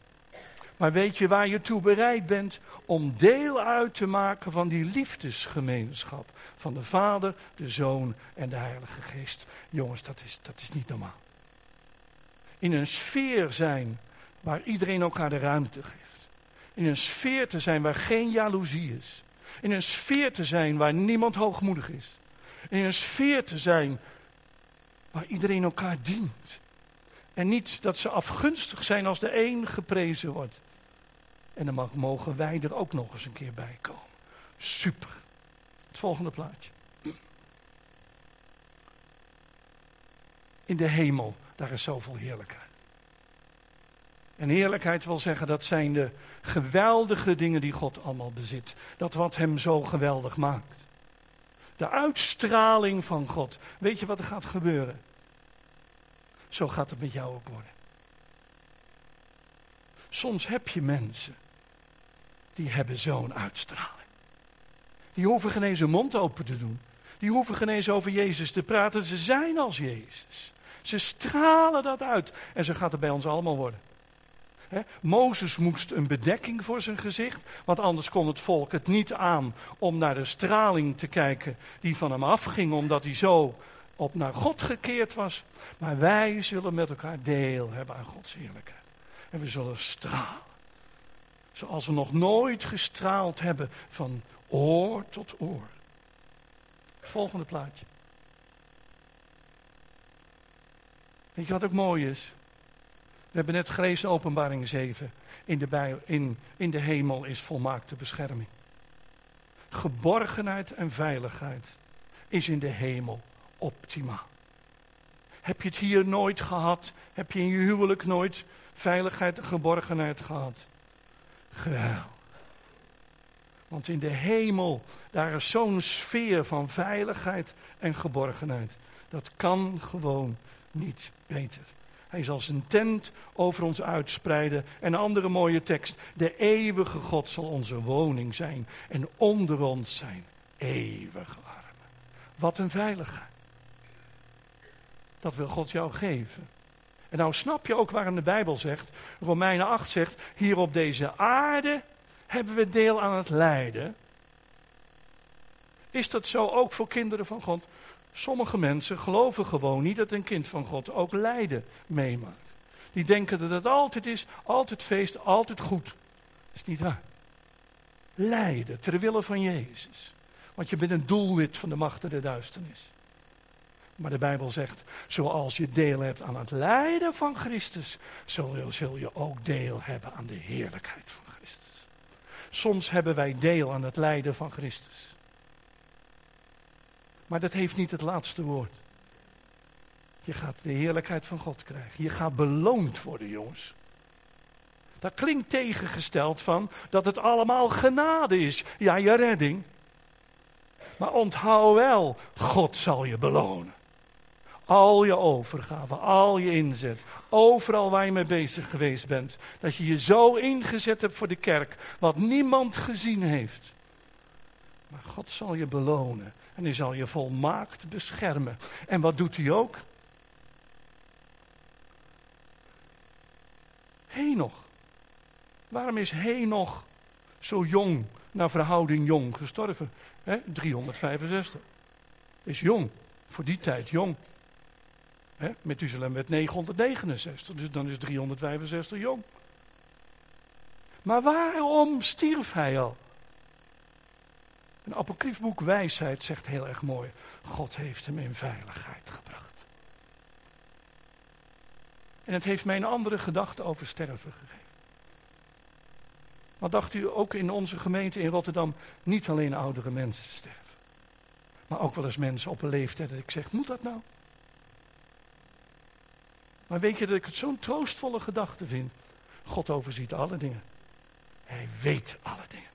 Maar weet je waar je toe bereid bent om deel uit te maken van die liefdesgemeenschap van de Vader, de Zoon en de Heilige Geest? Jongens, dat is, dat is niet normaal. In een sfeer zijn waar iedereen elkaar de ruimte geeft. In een sfeer te zijn waar geen jaloezie is. In een sfeer te zijn waar niemand hoogmoedig is. In een sfeer te zijn waar iedereen elkaar dient. En niet dat ze afgunstig zijn als de een geprezen wordt. En dan mogen wij er ook nog eens een keer bij komen. Super. Het volgende plaatje. In de hemel, daar is zoveel heerlijkheid. En heerlijkheid wil zeggen, dat zijn de geweldige dingen die God allemaal bezit. Dat wat hem zo geweldig maakt. De uitstraling van God. Weet je wat er gaat gebeuren? Zo gaat het met jou ook worden. Soms heb je mensen die hebben zo'n uitstraling. Die hoeven geen eens hun mond open te doen. Die hoeven geen eens over Jezus te praten. Ze zijn als Jezus. Ze stralen dat uit. En zo gaat het bij ons allemaal worden. Mozes moest een bedekking voor zijn gezicht, want anders kon het volk het niet aan om naar de straling te kijken die van hem afging, omdat hij zo op naar God gekeerd was. Maar wij zullen met elkaar deel hebben aan Gods heerlijkheid. En we zullen stralen. Zoals we nog nooit gestraald hebben van oor tot oor. Volgende plaatje. Weet je wat ook mooi is? We hebben net gelezen openbaring 7. In de, in, in de hemel is volmaakte bescherming. Geborgenheid en veiligheid is in de hemel optimaal. Heb je het hier nooit gehad? Heb je in je huwelijk nooit veiligheid en geborgenheid gehad? Geweldig. Want in de hemel, daar is zo'n sfeer van veiligheid en geborgenheid. Dat kan gewoon niet beter. Hij zal zijn tent over ons uitspreiden. En een andere mooie tekst. De eeuwige God zal onze woning zijn. En onder ons zijn eeuwige armen. Wat een veiligheid. Dat wil God jou geven. En nou snap je ook waarom de Bijbel zegt, Romeinen 8 zegt, hier op deze aarde hebben we deel aan het lijden. Is dat zo ook voor kinderen van God? Sommige mensen geloven gewoon niet dat een kind van God ook lijden meemaakt. Die denken dat het altijd is, altijd feest, altijd goed. Dat is niet waar. Lijden ter wille van Jezus. Want je bent een doelwit van de machten der duisternis. Maar de Bijbel zegt, zoals je deel hebt aan het lijden van Christus, zul je, zul je ook deel hebben aan de heerlijkheid van Christus. Soms hebben wij deel aan het lijden van Christus. Maar dat heeft niet het laatste woord. Je gaat de heerlijkheid van God krijgen. Je gaat beloond worden, jongens. Dat klinkt tegengesteld van dat het allemaal genade is. Ja, je redding. Maar onthoud wel, God zal je belonen. Al je overgave, al je inzet, overal waar je mee bezig geweest bent. Dat je je zo ingezet hebt voor de kerk, wat niemand gezien heeft. Maar God zal je belonen. En hij zal je volmaakt beschermen. En wat doet hij ook? Henoch. Waarom is Henoch zo jong, naar verhouding jong, gestorven? He, 365. Is jong, voor die tijd jong. He, Methuselem werd 969, dus dan is 365 jong. Maar waarom stierf hij al? Een apokriefboek Wijsheid zegt heel erg mooi: God heeft hem in veiligheid gebracht. En het heeft mij een andere gedachte over sterven gegeven. Wat dacht u ook in onze gemeente in Rotterdam niet alleen oudere mensen sterven, maar ook wel eens mensen op een leeftijd dat ik zeg: moet dat nou? Maar weet je dat ik het zo'n troostvolle gedachte vind? God overziet alle dingen. Hij weet alle dingen.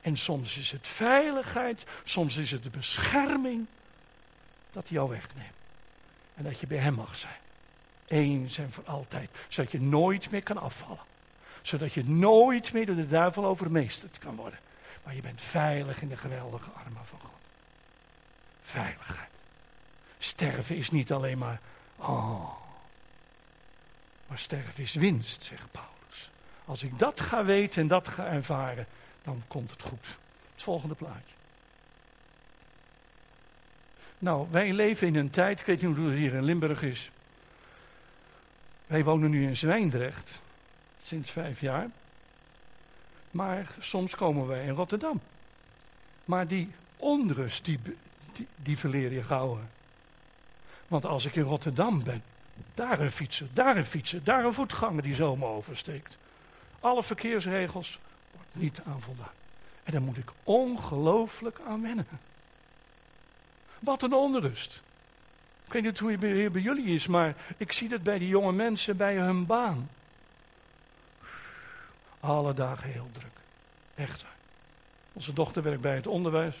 En soms is het veiligheid, soms is het de bescherming dat hij jou wegneemt. En dat je bij hem mag zijn. Eens en voor altijd. Zodat je nooit meer kan afvallen. Zodat je nooit meer door de duivel overmeesterd kan worden. Maar je bent veilig in de geweldige armen van God. Veiligheid. Sterven is niet alleen maar, oh. Sterven is winst, zegt Paulus. Als ik dat ga weten en dat ga ervaren, dan komt het goed. Het volgende plaatje. Nou, wij leven in een tijd, ik weet niet hoe het hier in Limburg is. Wij wonen nu in Zwijndrecht, sinds vijf jaar. Maar soms komen wij in Rotterdam. Maar die onrust, die, die, die verleer je gauw. Want als ik in Rotterdam ben, daar een fietser, daar een fietser, daar een voetganger die zomaar oversteekt. Alle verkeersregels wordt niet aan voldaan. En daar moet ik ongelooflijk aan wennen. Wat een onrust. Ik weet niet hoe het hier bij jullie is, maar ik zie dat bij die jonge mensen bij hun baan. Alle dagen heel druk. Echt waar. Onze dochter werkt bij het onderwijs.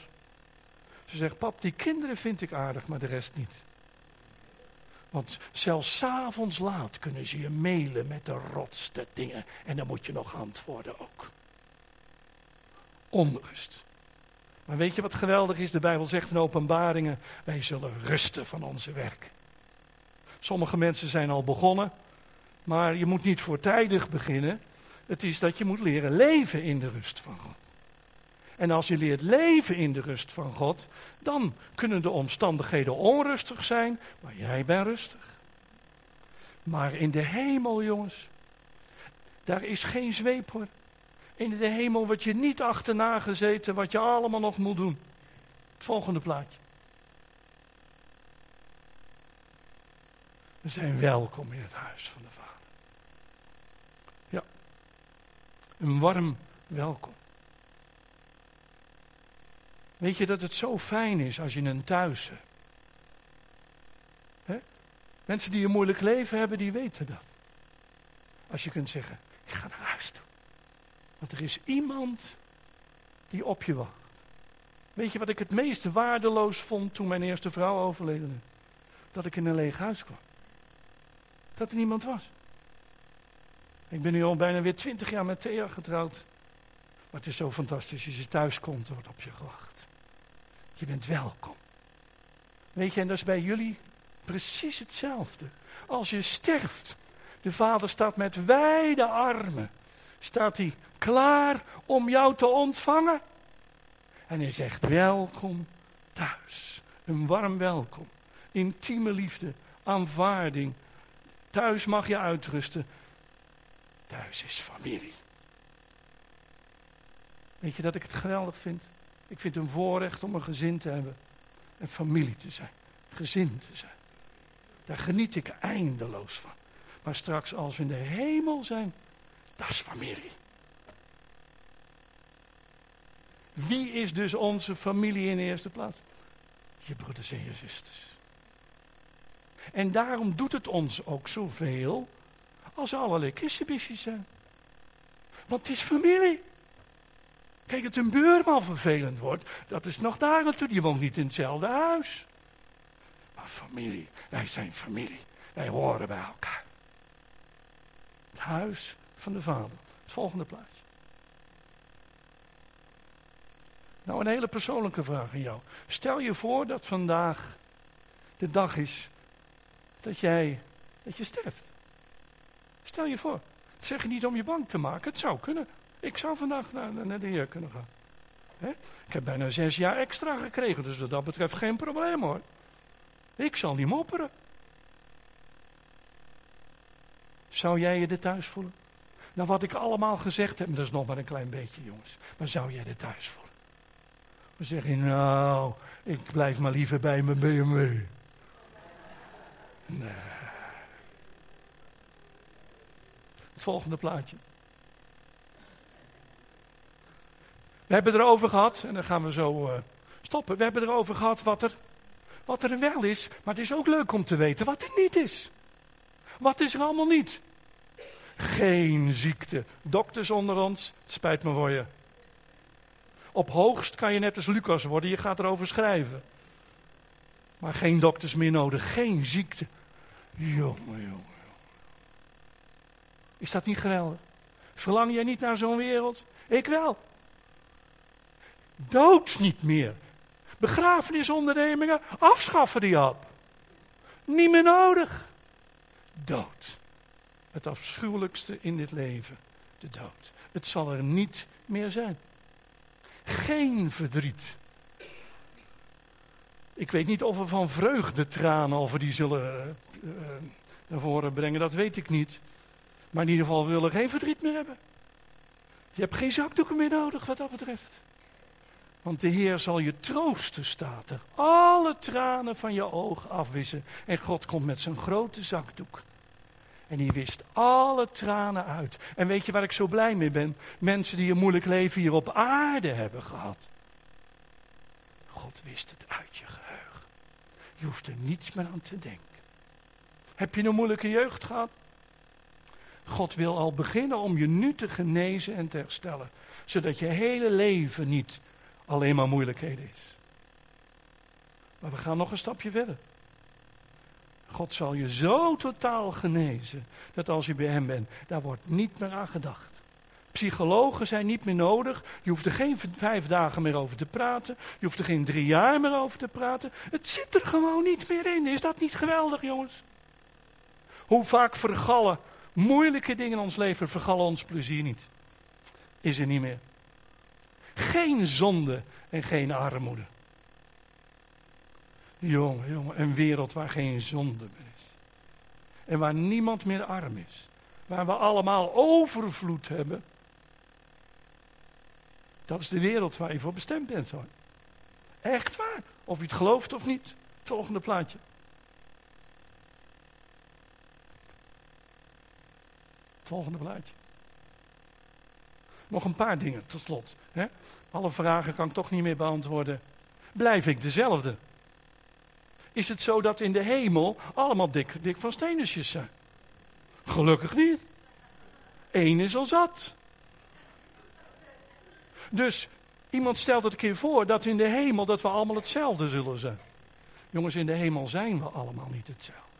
Ze zegt, pap, die kinderen vind ik aardig, maar de rest niet. Want zelfs s'avonds laat kunnen ze je mailen met de rotste dingen. En dan moet je nog antwoorden ook. Onrust. Maar weet je wat geweldig is? De Bijbel zegt in openbaringen, wij zullen rusten van onze werk. Sommige mensen zijn al begonnen, maar je moet niet voortijdig beginnen. Het is dat je moet leren leven in de rust van God. En als je leert leven in de rust van God, dan kunnen de omstandigheden onrustig zijn, maar jij bent rustig. Maar in de hemel, jongens, daar is geen zweep hoor. In de hemel wordt je niet achterna gezeten wat je allemaal nog moet doen. Het volgende plaatje. We zijn welkom in het huis van de Vader. Ja, een warm welkom. Weet je dat het zo fijn is als je een thuis hebt? Mensen die een moeilijk leven hebben, die weten dat. Als je kunt zeggen, ik ga naar huis toe. Want er is iemand die op je wacht. Weet je wat ik het meest waardeloos vond toen mijn eerste vrouw overleden? Dat ik in een leeg huis kwam. Dat er niemand was. Ik ben nu al bijna weer twintig jaar met Thea getrouwd. Maar het is zo fantastisch. Als je thuis komt, wordt op je gewacht. Je bent welkom. Weet je, en dat is bij jullie precies hetzelfde. Als je sterft, de vader staat met wijde armen. Staat hij klaar om jou te ontvangen? En hij zegt welkom thuis. Een warm welkom. Intieme liefde, aanvaarding. Thuis mag je uitrusten. Thuis is familie. Weet je dat ik het geweldig vind? Ik vind het een voorrecht om een gezin te hebben. En familie te zijn. Gezin te zijn. Daar geniet ik eindeloos van. Maar straks als we in de hemel zijn, dat is familie. Wie is dus onze familie in de eerste plaats? Je broeders en je zusters. En daarom doet het ons ook zoveel als allerlei kissebisjes zijn. Want het is familie. Kijk, dat een buurman vervelend wordt, dat is nog daar natuurlijk. Je woont niet in hetzelfde huis. Maar familie, wij zijn familie. Wij horen bij elkaar. Het huis van de Vader. Het volgende plaatje. Nou, een hele persoonlijke vraag aan jou. Stel je voor dat vandaag de dag is dat jij dat je sterft. Stel je voor. Dat zeg je niet om je bang te maken. Het zou kunnen. Ik zou vandaag naar, naar de Heer kunnen gaan. Ik heb bijna zes jaar extra gekregen, dus wat dat betreft geen probleem hoor. Ik zal niet mopperen. Zou jij je er thuis voelen? Nou, wat ik allemaal gezegd heb, dat is nog maar een klein beetje, jongens. Maar zou jij er thuis voelen? Dan zeg je, nou, ik blijf maar liever bij mijn BMW. Nee. Het volgende plaatje. We hebben erover gehad, en dan gaan we zo uh, stoppen. We hebben erover gehad wat er, wat er wel is, maar het is ook leuk om te weten wat er niet is. Wat is er allemaal niet? Geen ziekte. Dokters onder ons, het spijt me voor je. Op hoogst kan je net als Lucas worden, je gaat erover schrijven. Maar geen dokters meer nodig, geen ziekte. Jongen, jongen. Is dat niet geweldig? Verlang jij niet naar zo'n wereld? Ik wel. Dood niet meer. Begrafenisondernemingen, afschaffen die op. Niet meer nodig. Dood. Het afschuwelijkste in dit leven. De dood. Het zal er niet meer zijn. Geen verdriet. Ik weet niet of we van vreugde tranen we die zullen uh, naar voren brengen, dat weet ik niet. Maar in ieder geval willen we geen verdriet meer hebben. Je hebt geen zakdoeken meer nodig wat dat betreft. Want de Heer zal je troosten, staat er. Alle tranen van je ogen afwissen. En God komt met zijn grote zakdoek. En die wist alle tranen uit. En weet je waar ik zo blij mee ben? Mensen die een moeilijk leven hier op aarde hebben gehad. God wist het uit je geheugen. Je hoeft er niets meer aan te denken. Heb je een moeilijke jeugd gehad? God wil al beginnen om je nu te genezen en te herstellen. Zodat je hele leven niet alleen maar moeilijkheden is. Maar we gaan nog een stapje verder. God zal je zo totaal genezen dat als je bij Hem bent, daar wordt niet meer aan gedacht. Psychologen zijn niet meer nodig. Je hoeft er geen vijf dagen meer over te praten. Je hoeft er geen drie jaar meer over te praten. Het zit er gewoon niet meer in. Is dat niet geweldig, jongens? Hoe vaak vergallen moeilijke dingen in ons leven, vergallen ons plezier niet. Is er niet meer. Geen zonde en geen armoede. Jongen, jongen, een wereld waar geen zonde meer is. En waar niemand meer arm is. Waar we allemaal overvloed hebben. Dat is de wereld waar je voor bestemd bent hoor. Echt waar. Of je het gelooft of niet. Volgende plaatje. Volgende plaatje. Nog een paar dingen tot slot. Hè? Alle vragen kan ik toch niet meer beantwoorden. Blijf ik dezelfde? Is het zo dat in de hemel allemaal dik, dik van stenensjes zijn? Gelukkig niet. Eén is al zat. Dus iemand stelt het een keer voor dat in de hemel dat we allemaal hetzelfde zullen zijn. Jongens, in de hemel zijn we allemaal niet hetzelfde.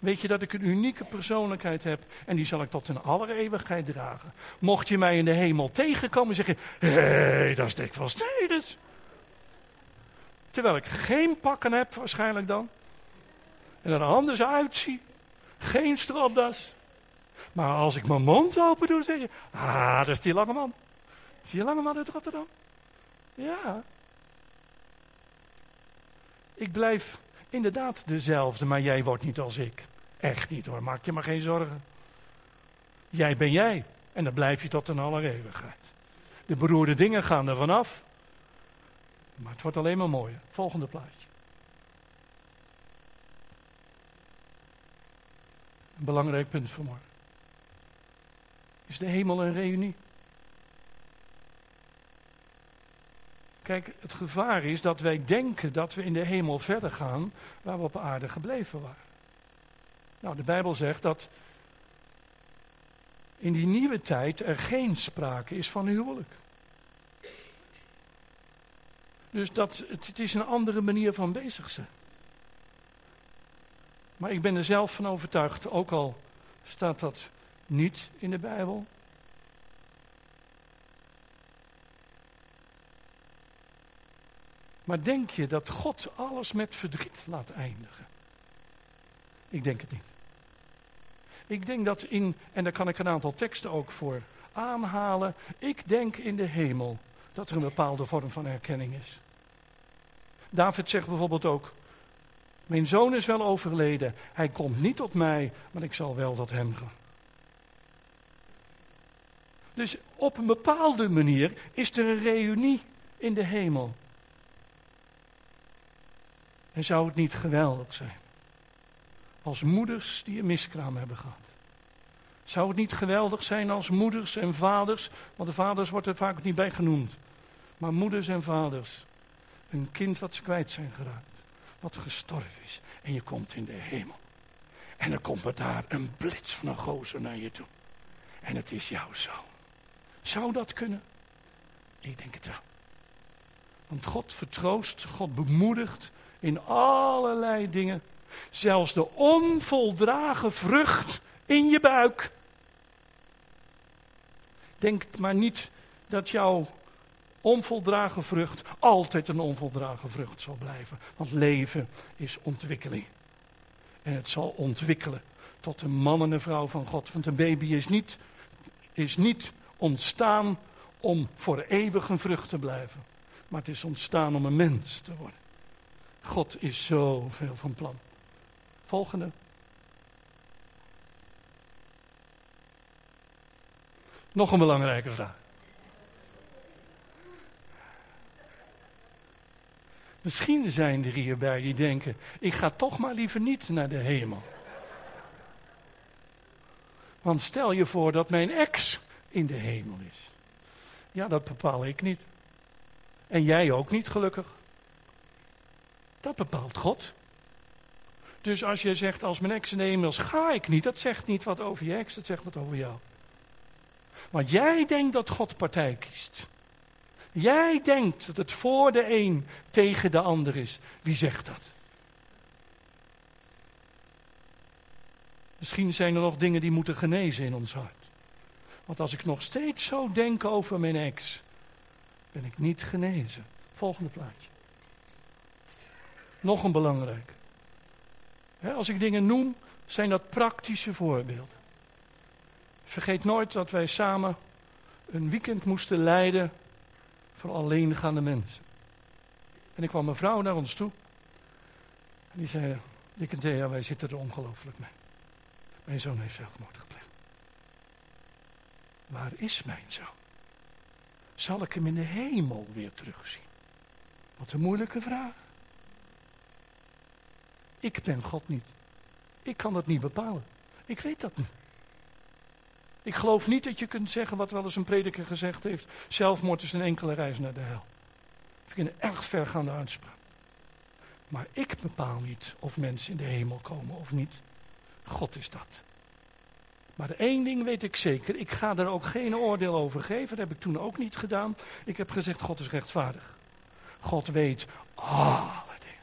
Weet je dat ik een unieke persoonlijkheid heb en die zal ik tot in alle eeuwigheid dragen. Mocht je mij in de hemel tegenkomen en zeggen, hé, hey, dat is dik van Stedens. Terwijl ik geen pakken heb waarschijnlijk dan. En er anders uitzie. Geen stropdas. Maar als ik mijn mond open doe, zeg je, ah, dat is die lange man. Zie je lange man uit Rotterdam? Ja. Ik blijf inderdaad dezelfde, maar jij wordt niet als ik. Echt niet hoor, maak je maar geen zorgen. Jij ben jij. En dan blijf je tot een aller eeuwigheid. De beroerde dingen gaan er vanaf. Maar het wordt alleen maar mooier. Volgende plaatje. Een belangrijk punt voor morgen. Is de hemel een reunie? Kijk, het gevaar is dat wij denken dat we in de hemel verder gaan waar we op aarde gebleven waren. Nou, de Bijbel zegt dat in die nieuwe tijd er geen sprake is van huwelijk. Dus dat, het, het is een andere manier van bezig zijn. Maar ik ben er zelf van overtuigd, ook al staat dat niet in de Bijbel. Maar denk je dat God alles met verdriet laat eindigen? Ik denk het niet. Ik denk dat in, en daar kan ik een aantal teksten ook voor aanhalen. Ik denk in de hemel dat er een bepaalde vorm van herkenning is. David zegt bijvoorbeeld ook: Mijn zoon is wel overleden, hij komt niet tot mij, maar ik zal wel tot hem gaan. Dus op een bepaalde manier is er een reunie in de hemel. En zou het niet geweldig zijn? Als moeders die een miskraam hebben gehad. Zou het niet geweldig zijn als moeders en vaders, want de vaders wordt er vaak niet bij genoemd. Maar moeders en vaders, een kind wat ze kwijt zijn geraakt, wat gestorven is. En je komt in de hemel. En dan komt er daar een blits van een gozer naar je toe. En het is jouw zoon. Zou dat kunnen? Ik denk het wel. Want God vertroost, God bemoedigt in allerlei dingen. Zelfs de onvoldragen vrucht in je buik. Denk maar niet dat jouw onvoldragen vrucht altijd een onvoldragen vrucht zal blijven. Want leven is ontwikkeling. En het zal ontwikkelen tot een man en een vrouw van God. Want een baby is niet, is niet ontstaan om voor eeuwig een vrucht te blijven. Maar het is ontstaan om een mens te worden. God is zoveel van plan. Volgende. Nog een belangrijke vraag. Misschien zijn er hierbij die denken: ik ga toch maar liever niet naar de hemel. Want stel je voor dat mijn ex in de hemel is. Ja, dat bepaal ik niet. En jij ook niet, gelukkig. Dat bepaalt God. Dus als je zegt, als mijn ex in de is, ga ik niet. Dat zegt niet wat over je ex, dat zegt wat over jou. Want jij denkt dat God partij kiest. Jij denkt dat het voor de een tegen de ander is. Wie zegt dat? Misschien zijn er nog dingen die moeten genezen in ons hart. Want als ik nog steeds zo denk over mijn ex, ben ik niet genezen. Volgende plaatje. Nog een belangrijk. Als ik dingen noem, zijn dat praktische voorbeelden. Vergeet nooit dat wij samen een weekend moesten leiden voor alleengaande mensen. En ik kwam een vrouw naar ons toe. En die zei, Dick en Thea, wij zitten er ongelooflijk mee. Mijn zoon heeft zelfmoord gepleegd. Waar is mijn zoon? Zal ik hem in de hemel weer terugzien? Wat een moeilijke vraag. Ik ben God niet. Ik kan dat niet bepalen. Ik weet dat niet. Ik geloof niet dat je kunt zeggen wat wel eens een prediker gezegd heeft. Zelfmoord is een enkele reis naar de hel. Ik vind een erg vergaande uitspraak. Maar ik bepaal niet of mensen in de hemel komen of niet. God is dat. Maar één ding weet ik zeker. Ik ga er ook geen oordeel over geven. Dat heb ik toen ook niet gedaan. Ik heb gezegd, God is rechtvaardig. God weet alle dingen.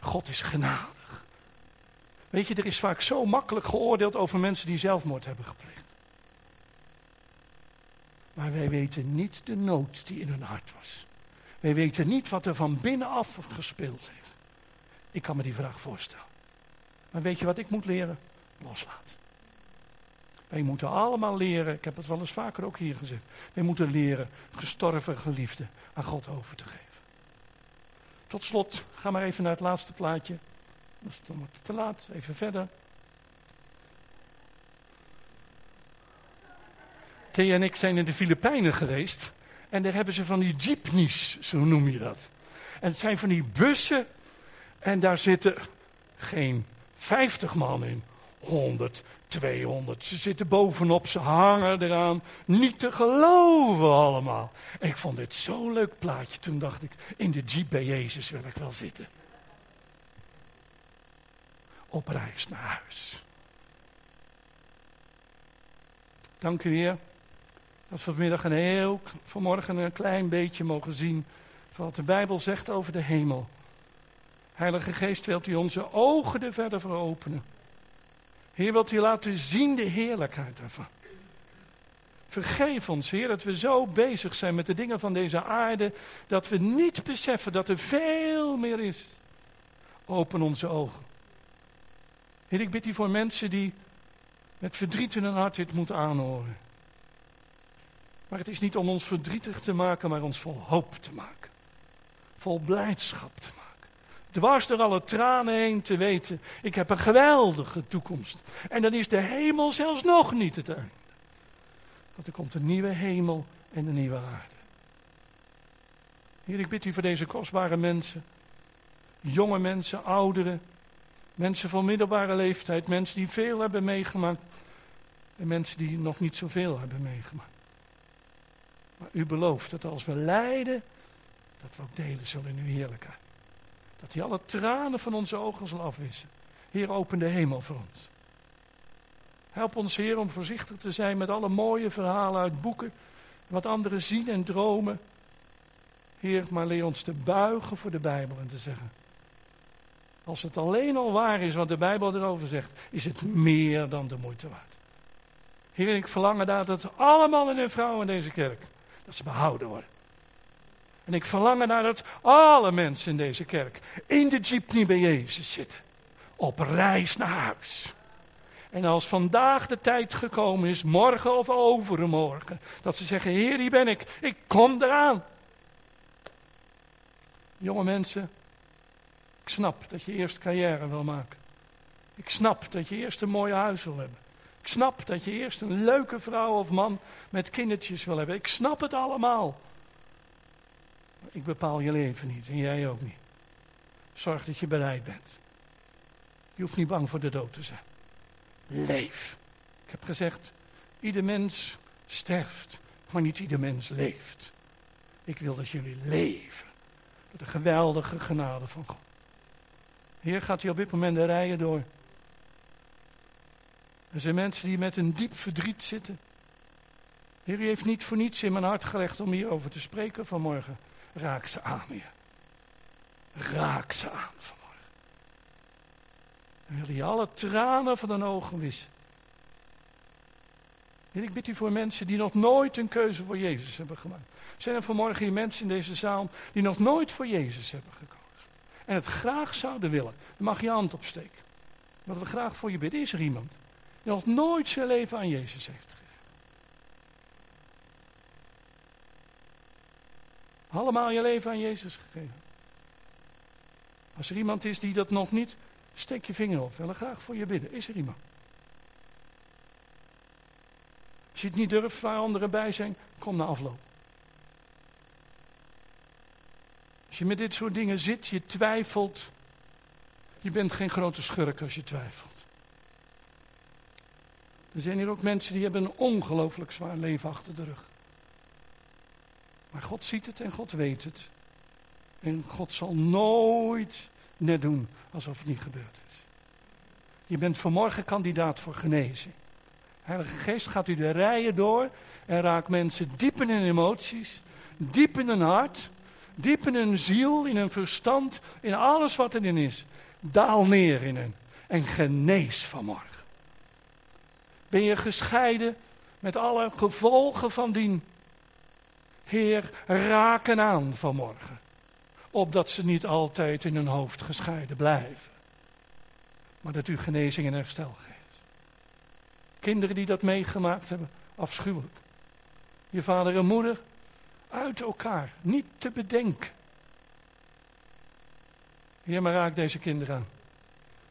God is genadig. Weet je, er is vaak zo makkelijk geoordeeld over mensen die zelfmoord hebben gepleegd. Maar wij weten niet de nood die in hun hart was. Wij weten niet wat er van binnenaf gespeeld heeft. Ik kan me die vraag voorstellen. Maar weet je wat ik moet leren? Loslaten. Wij moeten allemaal leren, ik heb het wel eens vaker ook hier gezegd. Wij moeten leren gestorven geliefde aan God over te geven. Tot slot, ga maar even naar het laatste plaatje. Dat is dan te laat, even verder. Thea en ik zijn in de Filipijnen geweest. En daar hebben ze van die jeepneys, zo noem je dat. En het zijn van die bussen. En daar zitten geen 50 man in. 100, 200. Ze zitten bovenop, ze hangen eraan. Niet te geloven allemaal. En ik vond dit zo'n leuk plaatje. Toen dacht ik, in de jeep bij Jezus wil ik wel zitten. Op reis naar huis. Dank u weer. Dat we vanmiddag een heel, vanmorgen een klein beetje mogen zien van wat de Bijbel zegt over de hemel. Heilige Geest, wilt u onze ogen er verder voor openen. Heer, wilt u laten zien de heerlijkheid daarvan. Vergeef ons, Heer, dat we zo bezig zijn met de dingen van deze aarde, dat we niet beseffen dat er veel meer is. Open onze ogen. Heer, ik bid u voor mensen die met verdriet in hun hart dit moeten aanhoren. Maar het is niet om ons verdrietig te maken, maar ons vol hoop te maken. Vol blijdschap te maken. Dwars door alle tranen heen te weten, ik heb een geweldige toekomst. En dan is de hemel zelfs nog niet het einde. Want er komt een nieuwe hemel en een nieuwe aarde. Heer, ik bid u voor deze kostbare mensen. Jonge mensen, ouderen. Mensen van middelbare leeftijd. Mensen die veel hebben meegemaakt. En mensen die nog niet zoveel hebben meegemaakt. Maar u belooft dat als we lijden, dat we ook delen zullen in uw heerlijkheid. Dat hij alle tranen van onze ogen zal afwissen. Heer, open de hemel voor ons. Help ons, Heer, om voorzichtig te zijn met alle mooie verhalen uit boeken. Wat anderen zien en dromen. Heer, maar leer ons te buigen voor de Bijbel en te zeggen. Als het alleen al waar is wat de Bijbel erover zegt, is het meer dan de moeite waard. Heer, ik verlang daar dat alle mannen en vrouwen in deze kerk, dat ze behouden worden. En ik verlang naar dat alle mensen in deze kerk in de jeepney bij Jezus zitten. Op reis naar huis. En als vandaag de tijd gekomen is, morgen of overmorgen, dat ze zeggen, Heer, hier ben ik, ik kom eraan. Jonge mensen, ik snap dat je eerst carrière wil maken. Ik snap dat je eerst een mooi huis wil hebben. Ik snap dat je eerst een leuke vrouw of man met kindertjes wil hebben. Ik snap het allemaal. Ik bepaal je leven niet en jij ook niet. Zorg dat je bereid bent. Je hoeft niet bang voor de dood te zijn. Leef. Ik heb gezegd, ieder mens sterft, maar niet ieder mens leeft. Ik wil dat jullie leven. Door de geweldige genade van God. Heer, gaat hij op dit moment de rijen door. Er zijn mensen die met een diep verdriet zitten. Heer, u heeft niet voor niets in mijn hart gelegd om hierover te spreken vanmorgen. Raak ze aan, Heer. Raak ze aan vanmorgen. En wil je alle tranen van hun ogen wissen. Heer, ik bid u voor mensen die nog nooit een keuze voor Jezus hebben gemaakt. Zijn er vanmorgen hier mensen in deze zaal die nog nooit voor Jezus hebben gekozen? En het graag zouden willen. Dan mag je hand opsteken. Wat we graag voor je bidden. Is er iemand die nog nooit zijn leven aan Jezus heeft gegeven? Allemaal je leven aan Jezus gegeven. Als er iemand is die dat nog niet, steek je vinger op. We willen graag voor je bidden. Is er iemand? Als je het niet durft waar anderen bij zijn, kom naar afloop. Als je met dit soort dingen zit, je twijfelt. Je bent geen grote schurk als je twijfelt. Er zijn hier ook mensen die hebben een ongelooflijk zwaar leven achter de rug. Maar God ziet het en God weet het. En God zal nooit net doen alsof het niet gebeurd is. Je bent vanmorgen kandidaat voor genezing. Heilige Geest gaat u de rijen door en raakt mensen diep in hun emoties, diep in hun hart, diep in hun ziel, in hun verstand, in alles wat erin is. Daal neer in hen en genees vanmorgen. Ben je gescheiden met alle gevolgen van dien? Heer, raken aan vanmorgen. Opdat ze niet altijd in hun hoofd gescheiden blijven. Maar dat u genezing en herstel geeft. Kinderen die dat meegemaakt hebben, afschuwelijk. Je vader en moeder uit elkaar, niet te bedenken. Heer, maar raak deze kinderen aan.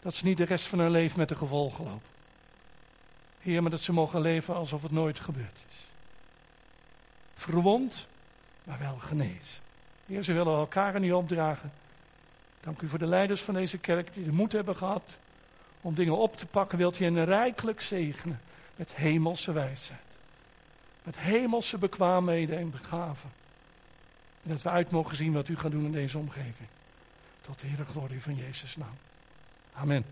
Dat ze niet de rest van hun leven met de gevolgen lopen. Heer, maar dat ze mogen leven alsof het nooit gebeurd is. Verwond, maar wel genezen. Heer, ze willen elkaar niet opdragen. Dank u voor de leiders van deze kerk die de moed hebben gehad om dingen op te pakken. Wilt u hen rijkelijk zegenen met hemelse wijsheid. Met hemelse bekwaamheden en begaven. En dat we uit mogen zien wat u gaat doen in deze omgeving. Tot de Heere glorie van Jezus naam. Amen.